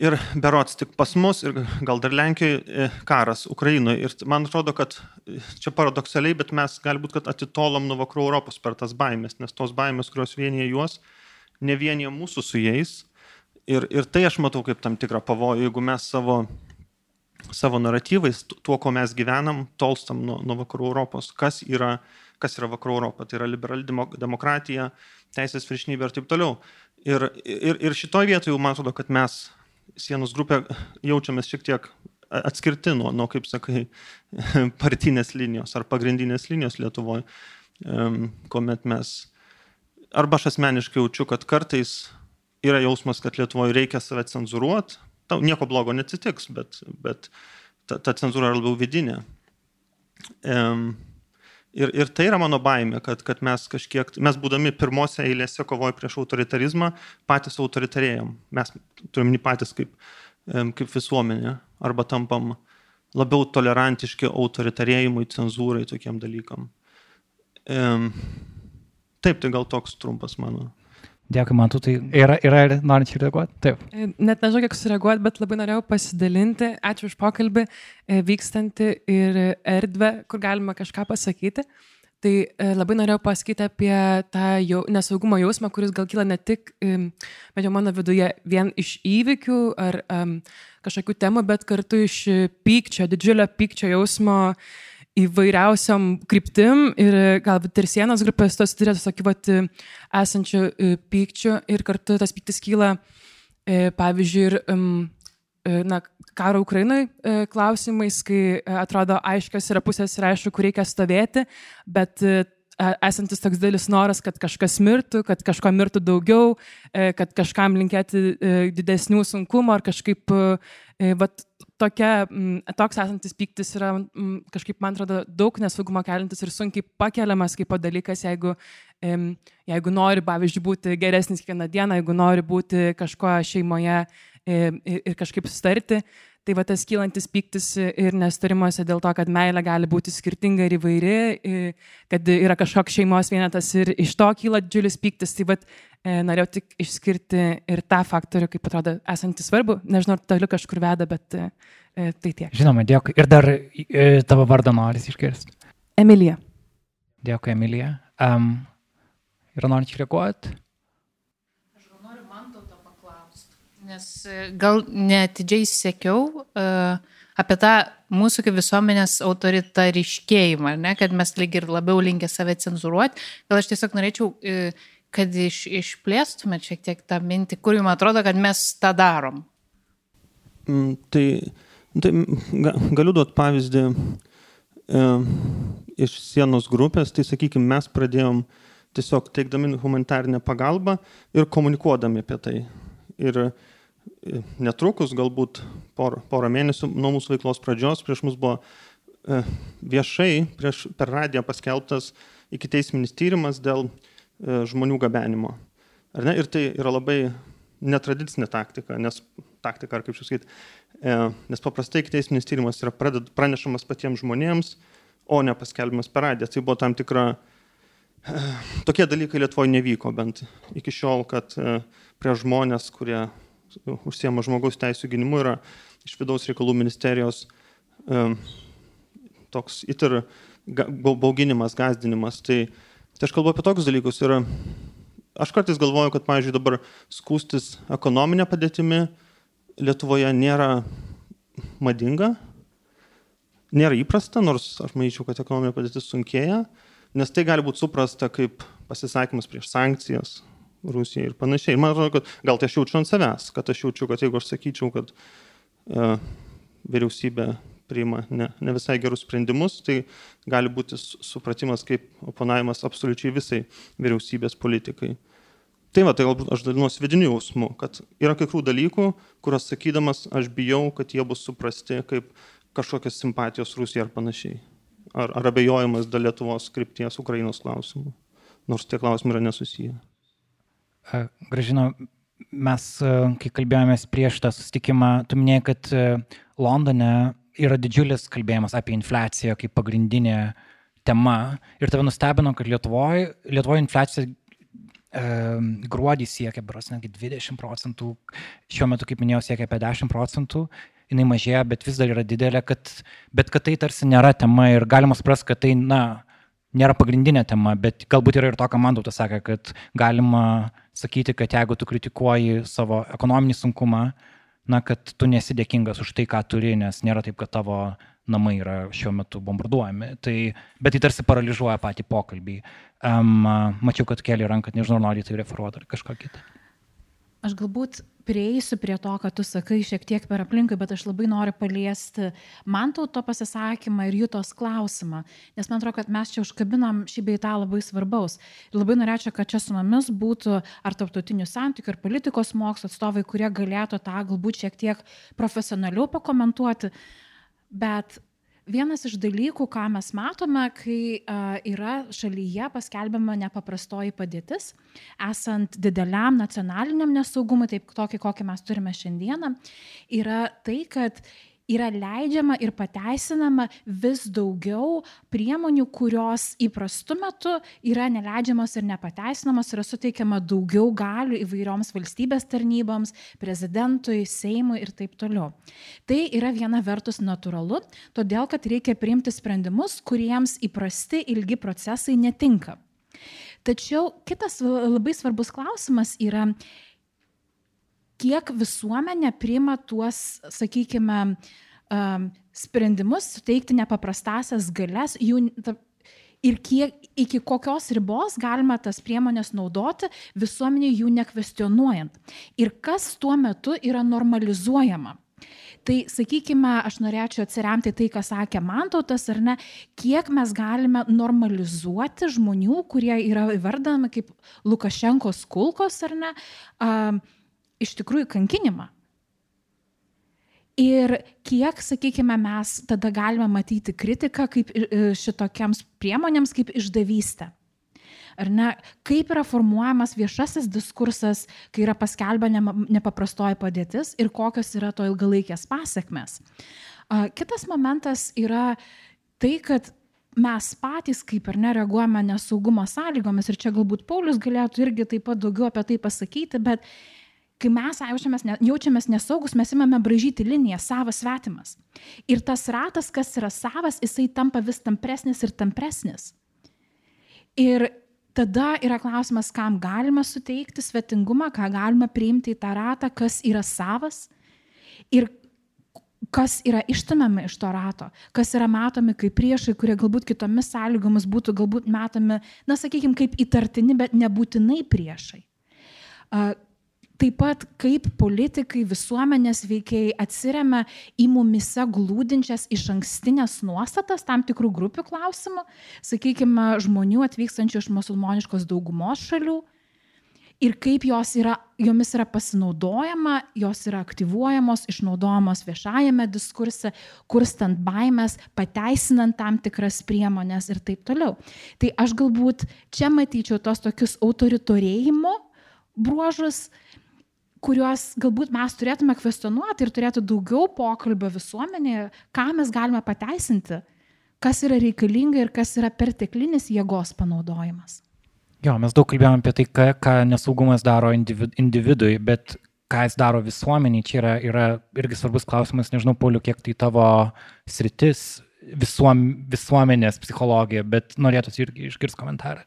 Ir berots tik pas mus ir gal dar Lenkijoje karas Ukrainoje. Ir man atrodo, kad e, čia paradoksaliai, bet mes galbūt, kad atitolom nuo vakarų Europos per tas baimės, nes tos baimės, kurios vienyje juos, ne vienyje mūsų su jais Ir, ir tai aš matau kaip tam tikrą pavojų, jeigu mes savo, savo naratyvais, tuo, ko mes gyvenam, tolstam nuo, nuo vakarų Europos. Kas yra, kas yra vakarų Europa? Tai yra liberali demokratija, teisės viršnybė ir taip toliau. Ir, ir, ir šitoje vietoje, man atrodo, kad mes sienos grupė jaučiamės šiek tiek atskirti nuo, nuo kaip sakai, (laughs) partinės linijos ar pagrindinės linijos Lietuvoje, kuomet mes, arba aš asmeniškai jaučiu, kad kartais yra jausmas, kad Lietuvoje reikia save cenzuruoti, tau nieko blogo neatsitiks, bet, bet ta, ta cenzūra yra labiau vidinė. Um, ir, ir tai yra mano baime, kad, kad mes kažkiek, mes būdami pirmose eilėse kovoje prieš autoritarizmą, patys autoritarėjom. Mes turim jį patys kaip, kaip visuomenė, arba tampam labiau tolerantiški autoritarėjimui, cenzūrai, tokiem dalykam. Um, taip, tai gal toks trumpas mano Dėkui, man tu tai yra, yra ir norinčių reaguoti? Taip. E, net nežinau, kiek sureaguoti, bet labai norėjau pasidalinti. Ačiū už pokalbį, e, vykstantį ir erdvę, kur galima kažką pasakyti. Tai e, labai norėjau pasakyti apie tą jau, nesaugumo jausmą, kuris gal kyla ne tik, bet jau mano viduje, vien iš įvykių ar um, kažkokių temų, bet kartu iš pykčio, didžiulio pykčio jausmo. Uh, įvairiausiam kryptim ir galbūt ir sienos grupės tos turi tokį vat esančių e, pykčių ir kartu tas pyktis kyla, e, pavyzdžiui, ir na, karo Ukrainai klausimais, kai atrodo aiškios yra pusės ir aišku, kur reikia stovėti, bet esantis toks didelis noras, kad kažkas mirtų, kad kažko mirtų daugiau, kad kažkam linkėti didesnių sunkumų ar kažkaip, vat, tokia, toks esantis pyktis yra kažkaip, man atrodo, daug nesaugumo kelintis ir sunkiai pakeliamas kaip dalykas, jeigu, jeigu nori, pavyzdžiui, būti geresnis kiekvieną dieną, jeigu nori būti kažko šeimoje ir kažkaip sustarti. Tai va tas kylantis pyktis ir nestarimuose dėl to, kad meilė gali būti skirtinga ir įvairi, kad yra kažkoks šeimos vienetas ir iš to kyla didžiulis pyktis. Tai va E, norėjau tik išskirti ir tą faktorių, kaip atrodo, esantį svarbu. Nežinau, ar toliau kažkur veda, bet e, e, tai tiek. Žinoma, dėkui. Ir dar e, tavo vardą noris išgirsti. Emilija. Dėkui, Emilija. Um, ir norinčių reaguoti? Aš gal noriu man to paklausti, nes gal netidžiai sekiau uh, apie tą mūsų kaip visuomenės autoritariškėjimą, ne, kad mes lyg ir labiau linkę save cenzuruoti. Gal aš tiesiog norėčiau uh, kad iš, išplėstumėt šiek tiek tą mintį, kur jums atrodo, kad mes tą darom? Mm, tai, tai ga, galiu duoti pavyzdį e, iš sienos grupės, tai sakykime, mes pradėjom tiesiog teikdami humanitarinę pagalbą ir komunikuodami apie tai. Ir e, netrukus, galbūt por, porą mėnesių nuo mūsų veiklos pradžios, prieš mus buvo e, viešai, prieš, per radiją paskelbtas iki teisminis tyrimas dėl E, žmonių gabenimo. Ir tai yra labai netradicinė taktika, nes taktika, ar kaip čia sakyti, e, nes paprastai teisinis tyrimas yra pranešamas patiems žmonėms, o ne paskelbimas per radiją. Tai buvo tam tikra, tokie dalykai Lietuvoje nevyko bent iki šiol, kad prie žmonės, kurie užsiema žmogaus teisų gynimu, yra iš vidaus reikalų ministerijos e, toks itir bauginimas, gazdinimas. Tai, tai aš kalbu apie tokius dalykus ir aš kartais galvoju, kad, pavyzdžiui, dabar skūstis ekonominė padėtimi Lietuvoje nėra madinga, nėra įprasta, nors aš manyčiau, kad ekonominė padėtis sunkėja, nes tai gali būti suprasta kaip pasisakymas prieš sankcijas Rusijai ir panašiai. Ir man atrodo, kad gal tai aš jaučiu ant savęs, kad aš jaučiu, kad jeigu aš sakyčiau, kad uh, vyriausybė priima ne, ne visai gerus sprendimus, tai gali būti supratimas kaip oponavimas absoliučiai visai vyriausybės politikai. Tai va, tai galbūt aš dalinuosi vidiniu jausmu, kad yra kai kurių dalykų, kuriuos sakydamas aš bijau, kad jie bus suprasti kaip kažkokios simpatijos Rusijai ar panašiai. Ar, ar abejojimas dėl Lietuvos skripties Ukrainos klausimų, nors tie klausimai yra nesusiję. Gražina, mes, kai kalbėjomės prieš tą susitikimą, tu minėjai, kad Londone yra didžiulis kalbėjimas apie infliaciją kaip pagrindinė tema. Ir tave nustebino, kad Lietuvoje, Lietuvoje infliacija e, gruodį siekia, bros, netgi 20 procentų, šiuo metu, kaip minėjau, siekia apie 10 procentų, jinai mažėja, bet vis dar yra didelė, kad, bet kad tai tarsi nėra tema ir galima suprasti, kad tai, na, nėra pagrindinė tema, bet galbūt yra ir to, ką Mandautas sakė, kad galima sakyti, kad jeigu tu kritikuoji savo ekonominį sunkumą, na, kad tu nesi dėkingas už tai, ką turi, nes nėra taip, kad tavo namai yra šiuo metu bombarduojami. Tai, bet tai tarsi paralyžuoja patį pokalbį. Um, mačiau, kad keli ranką, nežinau, nori tai referuoti ar kažką kitą. Aš galbūt prieisiu prie to, ką tu sakai šiek tiek per aplinkai, bet aš labai noriu paliesti man tauto pasisakymą ir jų tos klausimą, nes man atrodo, kad mes čia užkabinam šį beitą labai svarbaus. Ir labai norėčiau, kad čia su mumis būtų ar tarptautinių santykių, ar politikos mokslo atstovai, kurie galėtų tą galbūt šiek tiek profesionaliau pakomentuoti. Bet Vienas iš dalykų, ką mes matome, kai uh, yra šalyje paskelbiama nepaprastoji padėtis, esant dideliam nacionaliniam nesaugumui, taip tokį, kokį mes turime šiandieną, yra tai, kad yra leidžiama ir pateisinama vis daugiau priemonių, kurios įprastu metu yra neleidžiamos ir nepateisinamos, yra suteikiama daugiau galių įvairioms valstybės tarnyboms, prezidentui, Seimui ir taip toliau. Tai yra viena vertus natūralu, todėl kad reikia priimti sprendimus, kuriems įprasti ilgi procesai netinka. Tačiau kitas labai svarbus klausimas yra, kiek visuomenė priima tuos, sakykime, sprendimus, suteikti nepaprastasias galės, jų, ir kiek, iki kokios ribos galima tas priemonės naudoti, visuomenė jų nekvestionuojant. Ir kas tuo metu yra normalizuojama. Tai sakykime, aš norėčiau atsiremti tai, ką sakė Mantautas, ar ne, kiek mes galime normalizuoti žmonių, kurie yra įvardami kaip Lukašenkos kulkos, ar ne, uh, iš tikrųjų kankinimą. Ir kiek, sakykime, mes tada galime matyti kritiką kaip šitokiams priemonėms kaip išdavystę. Ar ne, kaip yra formuojamas viešasis diskursas, kai yra paskelbama nepaprastoji padėtis ir kokios yra to ilgalaikės pasiekmes. Kitas momentas yra tai, kad mes patys kaip ir nereaguojame nesaugumo sąlygomis ir čia galbūt Paulius galėtų irgi taip pat daugiau apie tai pasakyti, bet kai mes jaučiamės, ne, jaučiamės nesaugus, mes imame bražyti liniją savas svetimas. Ir tas ratas, kas yra savas, jisai tampa vis tampresnis ir tampresnis. Ir tada yra klausimas, kam galima suteikti svetingumą, ką galima priimti į tą ratą, kas yra savas ir kas yra ištumiami iš to rato, kas yra matomi kaip priešai, kurie galbūt kitomis sąlygomis būtų galbūt matomi, na, sakykime, kaip įtartini, bet nebūtinai priešai taip pat kaip politikai, visuomenės veikiai atsiriame į mumise glūdinčias iš ankstinės nuostatas tam tikrų grupių klausimų, sakykime, žmonių atvykstančių iš musulmoniškos daugumos šalių. Ir kaip jos yra, jomis yra pasinaudojama, jos yra aktyvuojamos, išnaudojamos viešajame diskurse, kurstant baimės, pateisinant tam tikras priemonės ir taip toliau. Tai aš galbūt čia matyčiau tos tokius autoritorėjimo bruožus, kuriuos galbūt mes turėtume kvestionuoti ir turėti daugiau pokalbio visuomenėje, ką mes galime pateisinti, kas yra reikalinga ir kas yra perteklinis jėgos panaudojimas. Jo, mes daug kalbėjome apie tai, ką, ką nesaugumas daro individ, individui, bet ką jis daro visuomeniai, čia yra, yra irgi svarbus klausimas, nežinau, Pauliu, kiek tai tavo sritis, visuom, visuomenės psichologija, bet norėtųsi irgi išgirsti komentarą.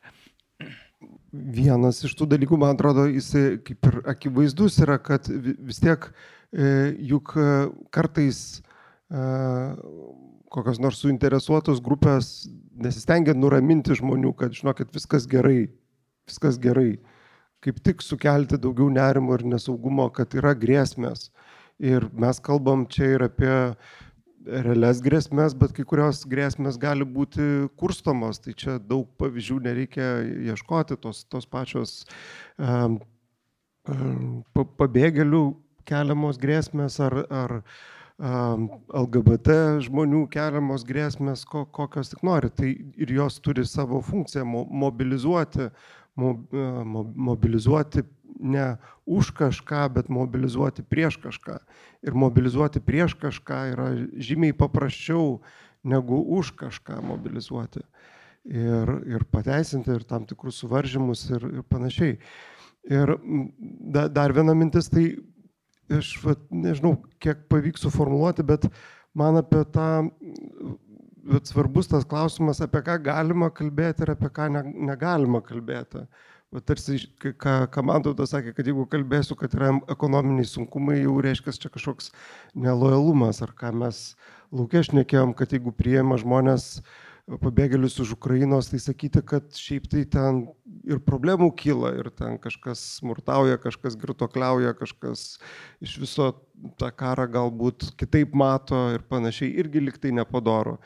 Vienas iš tų dalykų, man atrodo, jis kaip ir akivaizdus yra, kad vis tiek e, juk e, kartais e, kokios nors suinteresuotos grupės nesistengia nuraminti žmonių, kad žinokit, viskas gerai, viskas gerai. Kaip tik sukelti daugiau nerimo ir nesaugumo, kad yra grėsmės. Ir mes kalbam čia ir apie realias grėsmės, bet kai kurios grėsmės gali būti kurstomos. Tai čia daug pavyzdžių nereikia ieškoti, tos, tos pačios um, pabėgėlių keliamos grėsmės ar, ar um, LGBT žmonių keliamos grėsmės, ko, kokios tik nori. Tai ir jos turi savo funkciją mo, mobilizuoti, mo, mo, mobilizuoti ne už kažką, bet mobilizuoti prieš kažką. Ir mobilizuoti prieš kažką yra žymiai paprasčiau negu už kažką mobilizuoti. Ir, ir pateisinti ir tam tikrus suvaržymus ir, ir panašiai. Ir da, dar viena mintis, tai aš va, nežinau, kiek pavyks suformuoluoti, bet man apie tą, bet svarbus tas klausimas, apie ką galima kalbėti ir apie ką ne, negalima kalbėti. Va, tarsi, ką, ką man tauta sakė, kad jeigu kalbėsiu, kad yra ekonominiai sunkumai, jau reiškia čia kažkoks nelojalumas, ar ką mes laukia šnekėjom, kad jeigu prieima žmonės pabėgėlius už Ukrainos, tai sakyti, kad šiaip tai ten ir problemų kyla, ir ten kažkas smurtauja, kažkas girtokliauja, kažkas iš viso tą karą galbūt kitaip mato ir panašiai, irgi liktai nepadoro.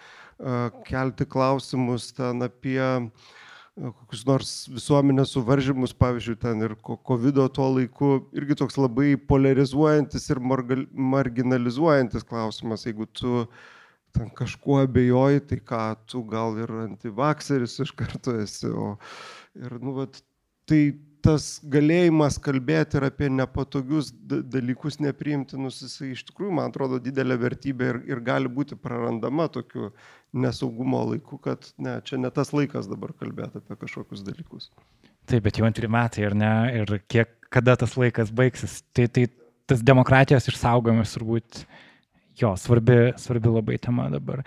Kelti klausimus ten apie uh, kokius nors visuomenės suvaržymus, pavyzdžiui, ten ir COVID tuo laiku, irgi toks labai polarizuojantis ir marginalizuojantis klausimas, jeigu tu ten kažkuo abejoji, tai ką tu gal ir antivakseris iš karto esi. O, ir, nu, vat, tai tas galėjimas kalbėti ir apie nepatogius dalykus nepriimtinus, jisai iš tikrųjų, man atrodo, didelė vertybė ir, ir gali būti prarandama tokiu nesaugumo laiku, kad ne, čia ne tas laikas dabar kalbėti apie kažkokius dalykus. Taip, bet jau antri metai ir ne, ir kiek, kada tas laikas baigsis, tai, tai tas demokratijos išsaugojimas turbūt jo, svarbi, svarbi labai tema dabar.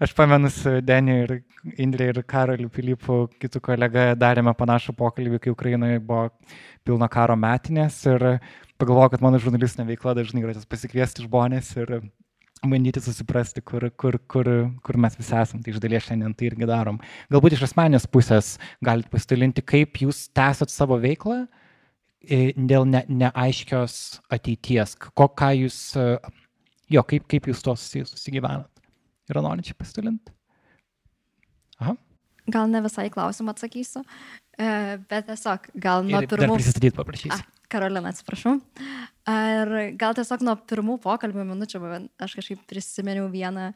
Aš pamenu su Deniu ir Indrė ir Karoliu Pilypu, kitų kolega, darėme panašų pokalbį, kai Ukrainoje buvo pilno karo metinės ir pagalvojau, kad mano žurnalistinė veikla dažnai yra tas pasikviesti žmonės ir bandyti susiprasti, kur, kur, kur, kur mes visi esame. Tai iš dalies šiandien tai irgi darom. Galbūt iš asmenės pusės galite pasidalinti, kaip jūs tęsat savo veiklą dėl ne, neaiškios ateities. Ko, ką jūs jo, kaip, kaip jūs to susigyvenat? Yra norinčiai pasidalinti? Aha. Gal ne visai klausimą atsakysiu, e, bet tiesiog gal nuo pirmų... Prisistatyti paprašysiu. A, Karolina, atsiprašau. Ar gal tiesiog nuo pirmų pokalbių minučių aš kažkaip prisiminiau vieną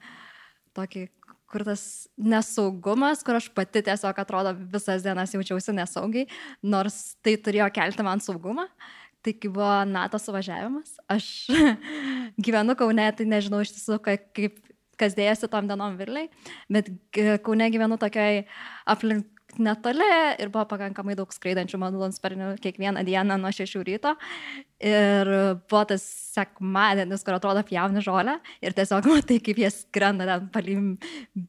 tokį, kur tas nesaugumas, kur aš pati tiesiog atrodo visas dienas jaučiausi nesaugiai, nors tai turėjo kelti man saugumą. Uh, tai kai buvo NATO suvažiavimas, aš (laughs) gyvenu Kaune, tai nežinau iš tiesų, kaip kas dėjasi tom dienom Virliai, bet Kaune gyvenu tokiai aplink netoli ir buvo pakankamai daug skraidančių malūnsparnių kiekvieną dieną nuo 6 ryto. Ir buvo tas sekmadienis, kur atrodo pjauni žolę ir tiesiog (laughs) matai, kaip jie skrenda ten palim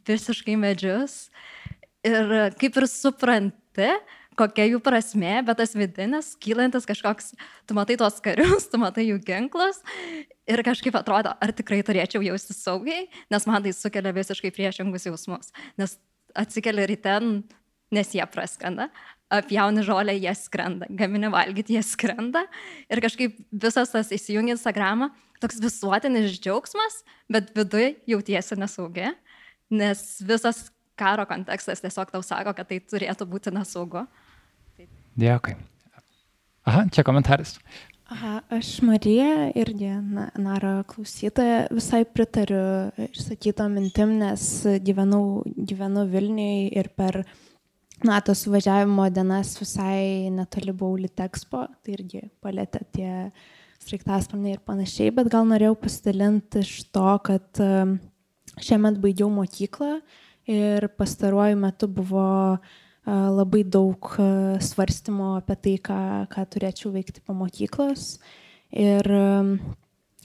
visiškai medžius. Ir kaip ir supranti, kokia jų prasme, bet tas vidinis, kylantis kažkoks, tu matai tuos karius, tu matai jų ginklus ir kažkaip atrodo, ar tikrai turėčiau jausti saugiai, nes man tai sukelia visiškai priešingus jausmus. Nes atsikeli ryte, nes jie praskrenda, apjauni žolę, jie skrenda, gamini valgyti, jie skrenda ir kažkaip visas tas įsijungia Instagramą, toks visuotinis džiaugsmas, bet viduje jautiesi nesaugi, nes visas karo kontekstas tiesiog tau sako, kad tai turėtų būti nesaugu. Dėkui. Aha, čia komentaras. Aha, aš Marija irgi Naro klausytoja visai pritariu išsakyto mintim, nes gyvenau, gyvenau Vilniui ir per NATO suvažiavimo dienas visai netoli buvau Litexpo, tai irgi palėtė tie sraigtasparniai ir panašiai, bet gal norėjau pasidalinti iš to, kad šiemet baigiau mokyklą ir pastaruoju metu buvo labai daug svarstymo apie tai, ką, ką turėčiau veikti po mokyklos. Ir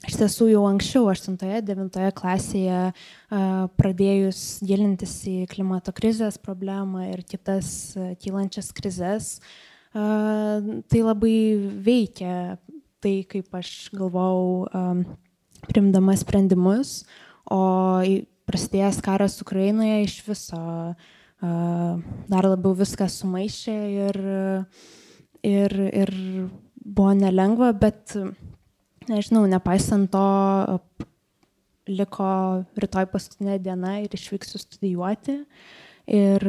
iš tiesų jau anksčiau, 8-9 klasėje, pradėjus gilintis į klimato krizės problemą ir kitas kylančias krizės, tai labai veikia tai, kaip aš galvau, primdama sprendimus, o prasidėjęs karas Ukrainoje iš viso dar labiau viską sumaišė ir, ir, ir buvo nelengva, bet nežinau, nepaisant to, liko rytoj paskutinė diena ir išvyksiu studijuoti. Ir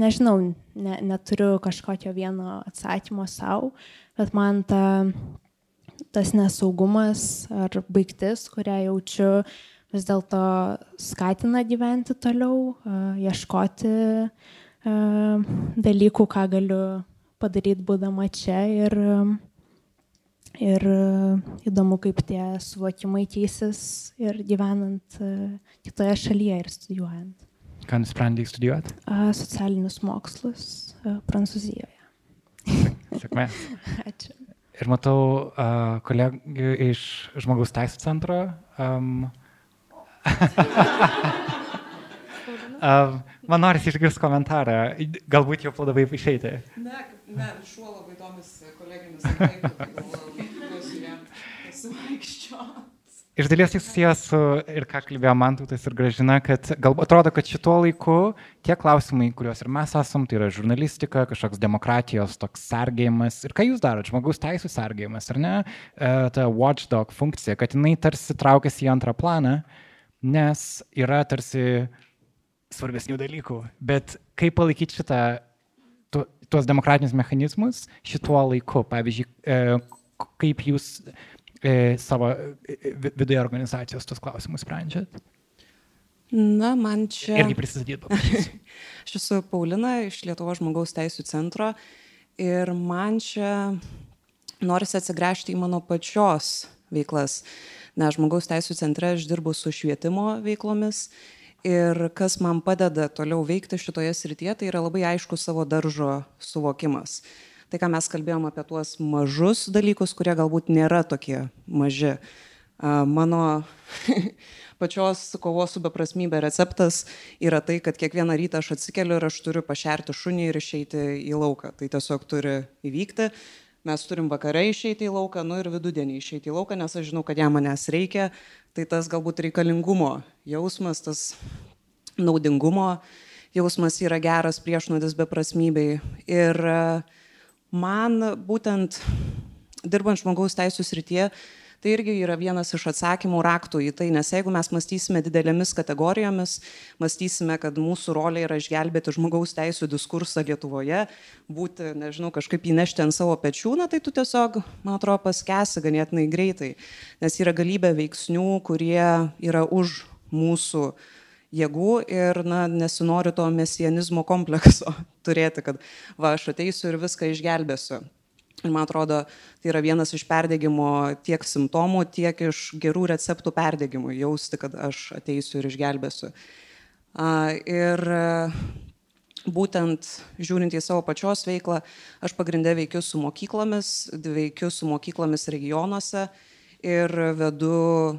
nežinau, ne, neturiu kažkokio vieno atsakymo savo, bet man ta, tas nesaugumas ar baigtis, kurią jaučiu, vis dėlto skatina gyventi toliau, ieškoti dalykų, ką galiu padaryti būdama čia ir, ir įdomu, kaip tie suvokimai keisis ir gyvenant kitoje šalyje ir studijuojant. Ką nusprendai studijuoti? Socialinius mokslus Prancūzijoje. Sėkmės. (laughs) Ačiū. Ir matau uh, kolegų iš žmogaus teisų centro. Um, (laughs) Man norisi išgirsti komentarą. Galbūt jau pladavai išeiti. Ne, ne, šuo labai domisi koleginis. Iš dalies tai susijęs su ir ką kalbėjo Mantutas ir Gražina, kad galbūt atrodo, kad šituo laiku tie klausimai, kuriuos ir mes esam, tai yra žurnalistika, kažkoks demokratijos toks sargėjimas. Ir ką jūs darote, žmogaus teisų sargėjimas, ar ne? E, ta watchdog funkcija, kad jinai tarsi traukiasi į antrą planą. Uh, nes yra tarsi svarbesnių dalykų. Bet kaip palaikyti šitą, tu, tuos demokratinius mechanizmus šituo laiku? Pavyzdžiui, e, kaip jūs e, savo e, viduje organizacijos tuos klausimus sprendžiat? Na, man čia. Irgi prisistatyti. (laughs) Aš esu Paulina iš Lietuvo žmogaus teisų centro ir man čia norisi atsigręžti į mano pačios veiklas. Nes žmogaus teisų centre aš dirbu su švietimo veiklomis ir kas man padeda toliau veikti šitoje srityje, tai yra labai aišku savo daržo suvokimas. Tai, ką mes kalbėjom apie tuos mažus dalykus, kurie galbūt nėra tokie maži. Mano (laughs) pačios kovos su beprasmybė receptas yra tai, kad kiekvieną rytą aš atsikeliu ir aš turiu pašerti šunį ir išeiti į lauką. Tai tiesiog turi įvykti mes turim vakare išeiti į lauką, nu ir vidudienį išeiti į lauką, nes aš žinau, kad jam manęs reikia, tai tas galbūt reikalingumo jausmas, tas naudingumo jausmas yra geras priešnodis beprasmybei. Ir e, man būtent dirbant žmogaus teisų srityje, Tai irgi yra vienas iš atsakymų raktų į tai, nes jeigu mes mąstysime didelėmis kategorijomis, mąstysime, kad mūsų rolė yra išgelbėti žmogaus teisų diskursą Lietuvoje, būti, nežinau, kažkaip įnešti ant savo pečių, na tai tu tiesiog, man atrodo, paskesi ganėtinai greitai, nes yra galybė veiksnių, kurie yra už mūsų jėgų ir na, nesinori to mesianizmo komplekso (laughs) turėti, kad va, aš ateisiu ir viską išgelbėsiu. Ir man atrodo, tai yra vienas iš perdėgymo tiek simptomų, tiek iš gerų receptų perdėgymų, jausti, kad aš ateisiu ir išgelbėsiu. Ir būtent žiūrint į savo pačios veiklą, aš pagrindę veikiu su mokyklomis, veikiu su mokyklomis regionuose ir vedu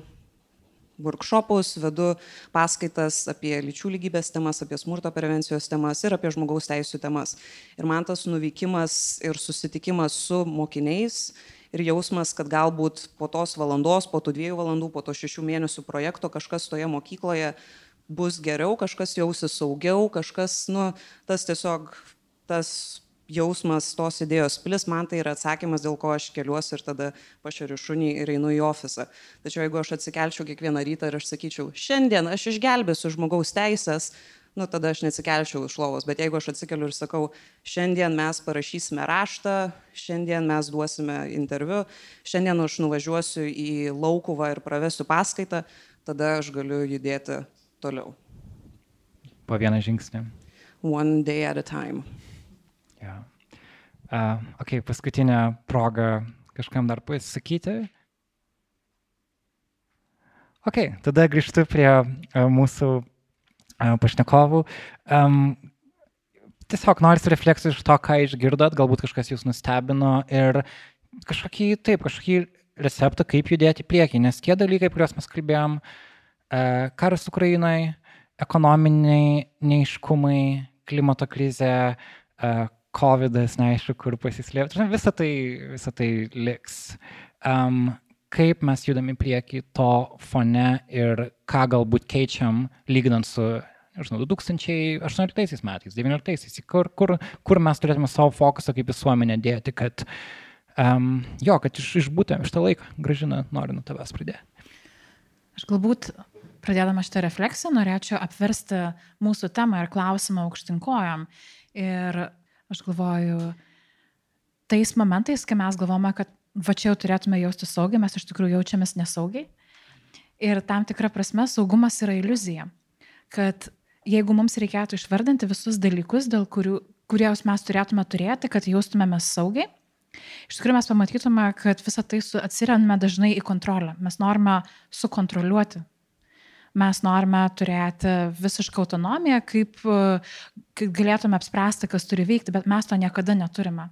workshopus, vedu paskaitas apie lyčių lygybės temas, apie smurto prevencijos temas ir apie žmogaus teisų temas. Ir man tas nuvykimas ir susitikimas su mokiniais ir jausmas, kad galbūt po tos valandos, po tų dviejų valandų, po to šešių mėnesių projekto kažkas toje mokykloje bus geriau, kažkas jausis saugiau, kažkas, nu, tas tiesiog tas jausmas tos idėjos plis, man tai yra atsakymas, dėl ko aš keliuosi ir tada pašeriu šunį ir einu į ofisą. Tačiau jeigu aš atsikelčiau kiekvieną rytą ir aš sakyčiau, šiandien aš išgelbėsiu žmogaus teisės, nu tada aš neatsikelčiau iš lovos. Bet jeigu aš atsikeliu ir sakau, šiandien mes parašysime raštą, šiandien mes duosime interviu, šiandien aš nuvažiuosiu į laukuvą ir pravesiu paskaitą, tada aš galiu judėti toliau. Po vieną žingsnį. One day at a time. Ja. Uh, ok, paskutinė proga kažkam dar pasakyti? Ok, tada grįžtu prie mūsų pašnekovų. Um, tiesiog norisi refleksijų iš to, ką išgirdot, galbūt kažkas jūs nustebino ir kažkokį, taip, kažkokį receptą, kaip judėti priekį, nes tie dalykai, kuriuos mes kalbėjom, uh, karas Ukrainai, ekonominiai neiškumai, klimato krizė, uh, COVID, neaišku, kur pasislėpti. Visą tai, visa tai liks. Um, kaip mes judame į priekį to fone ir ką galbūt keičiam, lyginant su, nežinau, 2018 metais, 2019, kur, kur, kur mes turėtume savo fokusą kaip visuomenė dėti, kad, um, jo, kad iš, išbūtėm iš tą laiką. Gražina, noriu nuo tavęs pradėti. Aš galbūt pradėdama šitą refleksiją norėčiau apversti mūsų temą ir klausimą aukštinkojam. Ir Aš galvoju, tais momentais, kai mes galvome, kad va čia jau turėtume jausti saugiai, mes iš tikrųjų jaučiamės nesaugiai. Ir tam tikra prasme saugumas yra iliuzija. Kad jeigu mums reikėtų išvardinti visus dalykus, dėl kurių, kuriuos mes turėtume turėti, kad jaustumėmės saugiai, iš tikrųjų mes pamatytume, kad visą tai atsiriame dažnai į kontrolę. Mes norime sukontroliuoti mes norime turėti visišką autonomiją, kaip, kaip galėtume apspręsti, kas turi veikti, bet mes to niekada neturime.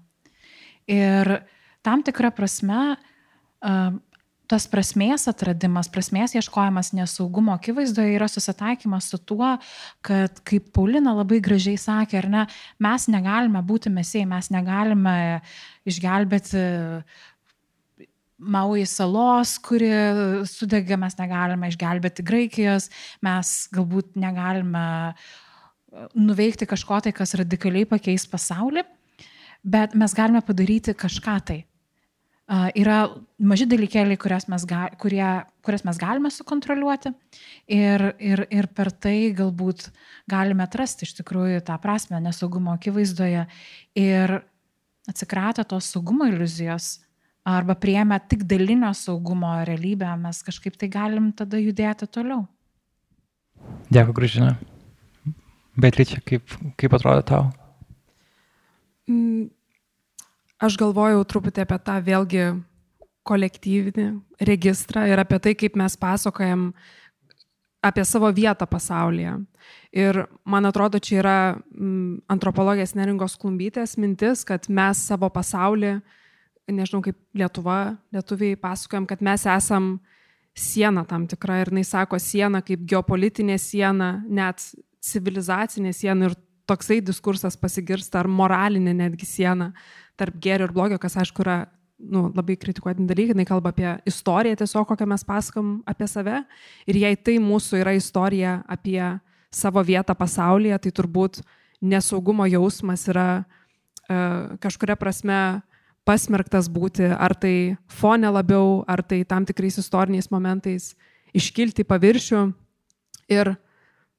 Ir tam tikrą prasme tas prasmės atradimas, prasmės ieškojimas nesaugumo akivaizdoje yra susitaikymas su tuo, kad, kaip Paulina labai gražiai sakė, ar ne, mes negalime būti mesiai, mes negalime išgelbėti Maui salos, kuri sudegė, mes negalime išgelbėti Graikijos, mes galbūt negalime e, nuveikti kažko tai, kas radikaliai pakeis pasaulį, bet mes galime padaryti kažką tai. Uh, yra maži dalykėliai, kurias mes, ga, kurie, kurias mes galime sukontroliuoti ir, ir, ir per tai galbūt galime atrasti iš tikrųjų tą prasme nesaugumo akivaizdoje ir atsikratę tos saugumo iliuzijos arba priemę tik dalinio saugumo realybę, mes kažkaip tai galim tada judėti toliau. Dėkui, Gražina. Bet Lyčia, kaip, kaip atrodo tau? Mm, aš galvojau truputį apie tą vėlgi kolektyvinį registrą ir apie tai, kaip mes pasakojam apie savo vietą pasaulyje. Ir man atrodo, čia yra mm, antropologės neringos klumbytės mintis, kad mes savo pasaulį uh, nežinau, kaip Lietuva, lietuviai pasakojam, kad mes esam siena tam tikra ir jinai sako siena kaip geopolitinė siena, net civilizacinė siena ir toksai diskursas pasigirsta, ar moralinė netgi siena tarp gėrio ir blogio, kas aišku yra nu, labai kritikuotini dalykai, jinai kalba apie istoriją tiesiog, kokią mes pasakam apie save. Ir jei tai mūsų yra istorija apie savo vietą pasaulyje, tai turbūt nesaugumo jausmas yra uh, kažkuria prasme pasmerktas būti ar tai fone labiau, ar tai tam tikrais istoriniais momentais iškilti paviršių. Ir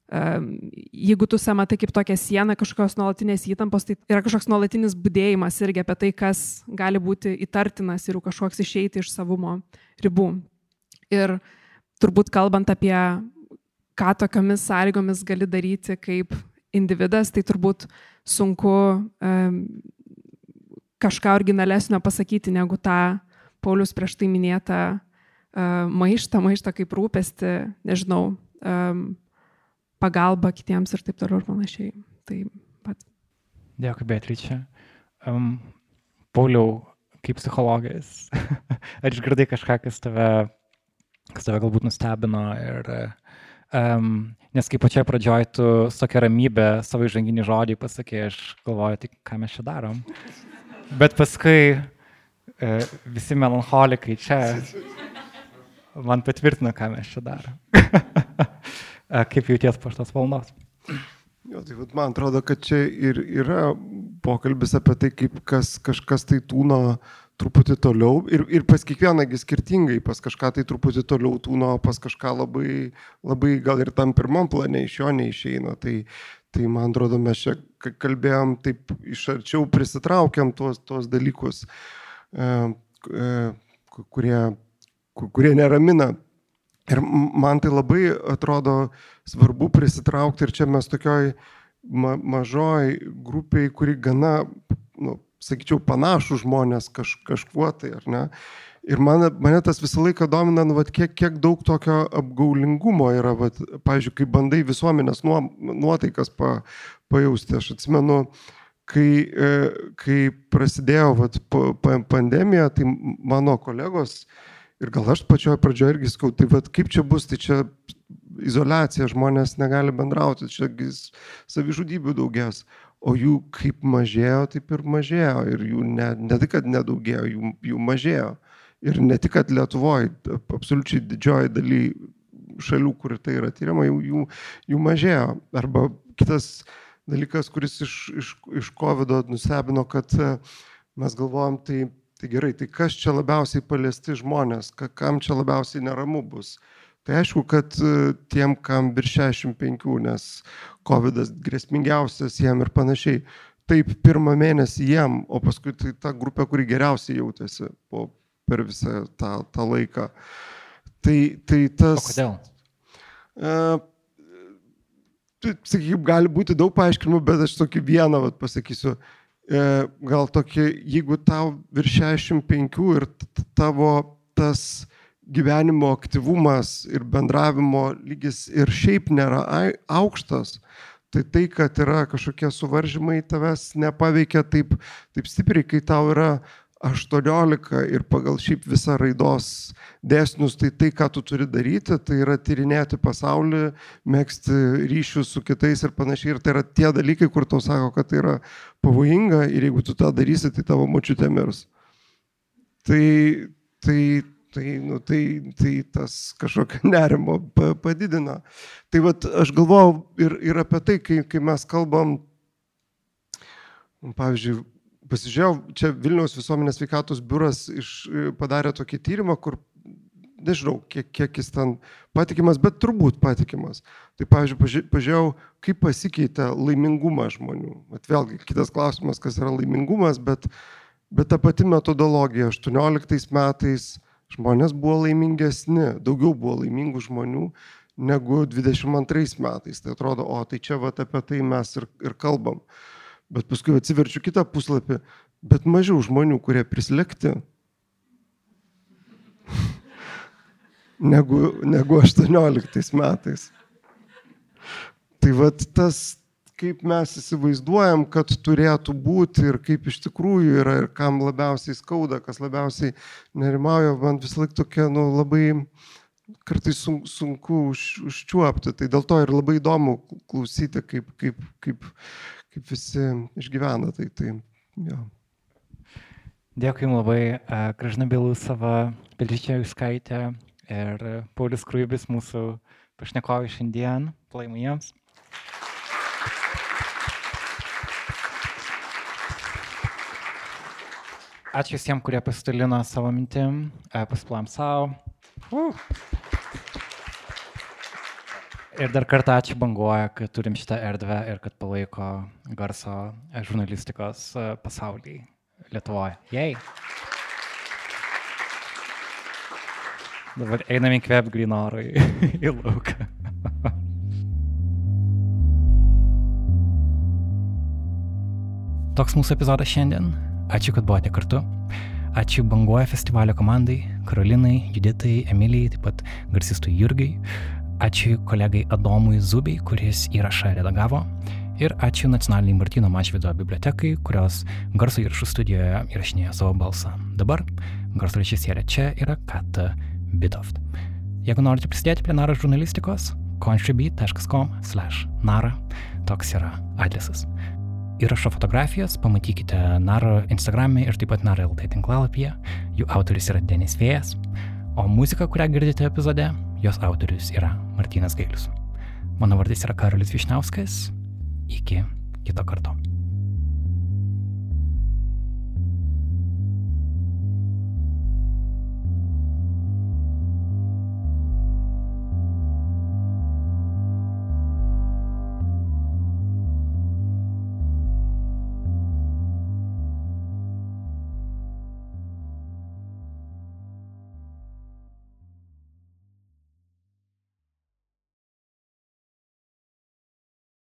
jeigu tu sematai kaip tokią sieną kažkokios nuolatinės įtampos, tai yra kažkoks nuolatinis būdėjimas irgi apie tai, kas gali būti įtartinas ir kažkoks išeiti iš savumo ribų. Ir turbūt kalbant apie ką tokiamis sąlygomis gali daryti kaip individas, tai turbūt sunku um, kažką originalesnio pasakyti negu tą Paulius prieš tai minėtą uh, maištą, maištą kaip rūpesti, nežinau, um, pagalba kitiems ir taip toliau ir panašiai. Tai pat. Dėkui, Beatričia. Um, Pauliau, kaip psichologas, (laughs) ar išgirdai kažką, kas tave, kas tave galbūt nustebino ir Um, nes kaip pačioje pradžioje tu su tokia ramybė savo įžanginį žodį pasakė, aš galvoju, tai ką mes čia darom. Bet paskui e, visi melancholikai čia man patvirtina, ką mes čia darom. (laughs) Kaip jauties po šitos valnos? Jo, tai vat, man atrodo, kad čia ir yra pokalbis apie tai, kaip kas, kažkas tai tūno truputį toliau ir, ir pas kiekvienągi skirtingai, pas kažką tai truputį toliau tūno, pas kažką labai, labai gal ir tam pirmam plane iš jo neišeina. Tai, Tai man atrodo, mes čia kalbėjom taip iš arčiau, prisitraukiam tuos, tuos dalykus, e, e, kurie, kurie neramina. Ir man tai labai atrodo svarbu prisitraukti ir čia mes tokioj ma mažoj grupiai, kuri gana nu, sakyčiau, panašų žmonės kaž, kažkuo tai, ar ne? Ir man, mane tas visą laiką domina, nu, vat, kiek, kiek daug tokio apgaulingumo yra, vat, pavyzdžiui, kai bandai visuomenės nuo, nuotaikas pa, pajausti. Aš atsimenu, kai, e, kai prasidėjo vat, pandemija, tai mano kolegos ir gal aš pačioje pradžioje irgi skau, tai vat, kaip čia bus, tai čia izolacija, žmonės negali bendrauti, čia savižudybių daugės o jų kaip mažėjo, taip ir mažėjo. Ir jų ne, ne tik, kad nedaugėjo, jų, jų mažėjo. Ir ne tik, kad Lietuvoje, absoliučiai didžioji daly šalių, kur tai yra tyriama, jų, jų, jų mažėjo. Arba kitas dalykas, kuris iš, iš, iš COVID nustebino, kad e, mes galvojam, tai, tai gerai, tai kas čia labiausiai paliesti žmonės, kam čia labiausiai neramu bus. Tai aišku, kad e, tiem, kam virš 65, nes COVID grėsmingiausias jiem ir panašiai. Taip, pirmą mėnesį jiem, o paskui tai ta grupė, kuri geriausiai jautėsi po, per visą tą, tą laiką. Tai, tai tas... O kodėl? Uh, Sakykim, gali būti daug paaiškinimų, bet aš tokį vieną vat, pasakysiu. E, gal tokį, jeigu tau virš 65 ir tavo tas gyvenimo aktyvumas ir bendravimo lygis ir šiaip nėra aukštas, tai tai, kad yra kažkokie suvaržymai, tavęs nepaveikia taip, taip stipriai, kai tau yra 18 ir pagal šiaip visą raidos dėsnius, tai tai, ką tu turi daryti, tai yra tyrinėti pasaulį, mėgsti ryšius su kitais ir panašiai. Ir tai yra tie dalykai, kur tau sako, kad tai yra pavojinga ir jeigu tu tą darysi, tai tavo močiutė mirs. Tai, tai tai, nu, tai, tai tas kažkokio nerimo padidina. Tai vat, aš galvojau ir, ir apie tai, kai, kai mes kalbam, pavyzdžiui, pasižiūrėjau, čia Vilniaus visuomenės sveikatos biuras iš, padarė tokį tyrimą, kur nežinau, kiek, kiek jis ten patikimas, bet turbūt patikimas. Tai, pavyzdžiui, pažiūrėjau, kaip pasikeitė laimingumas žmonių. Bet vėlgi, kitas klausimas, kas yra laimingumas, bet, bet ta pati metodologija 18 metais žmonės buvo laimingesni, daugiau buvo laimingų žmonių negu 22 metais. Tai atrodo, o tai čia vat, apie tai mes ir, ir kalbam. Bet paskui atsiverčiu kitą puslapį, bet mažiau žmonių, kurie prislėgti (laughs) negu, negu 18 metais. Tai vad tas, kaip mes įsivaizduojam, kad turėtų būti ir kaip iš tikrųjų yra ir kam labiausiai skauda, kas labiausiai nerimauja, man vis laik tokia, nu, labai kartais sun, sunku už, užčiuopti. Tai dėl to ir labai įdomu klausyti, kaip, kaip, kaip, kaip visi išgyvena. Tai, tai, ja. Dėkui Jums labai, Gražina Bilusava, Belžyčia Juskaitė ir Paulius Kruibis, mūsų pašnekovai šiandien. Plaimų jiems. Ačiū visiems, kurie pasidalino savo mintim, pasiplom savo. Uh. Ir dar kartą ačiū banguoja, kad turim šitą erdvę ir kad palaiko garso žurnalistikos e, pasaulį Lietuvoje. Jei. Dabar einam įkvėp grinorui (laughs) į lauką. Toks mūsų epizodas šiandien. Ačiū, kad buvote kartu. Ačiū Banguoja festivalio komandai, Karolinai, Juditai, Emilijai, taip pat garsistui Jurgiai. Ačiū kolegai Adomui Zubiai, kuris įrašą redagavo. Ir ačiū nacionaliniai Martino Mašvido bibliotekai, kurios garso įrašų studijoje įrašinėjo savo balsą. Dabar garso režisierė čia yra Kata Bitoft. Jeigu norite prisidėti prie Nara žurnalistikos, contribute.com/nara toks yra adresas įrašo fotografijas pamatykite Naro Instagram'e ir taip pat Naro LT tinklalapyje. Jų autorius yra Denis Vėjas, o muzika, kurią girdite epizode, jos autorius yra Martinas Gailius. Mano vardas yra Karolis Višniauskas. Iki kito karto.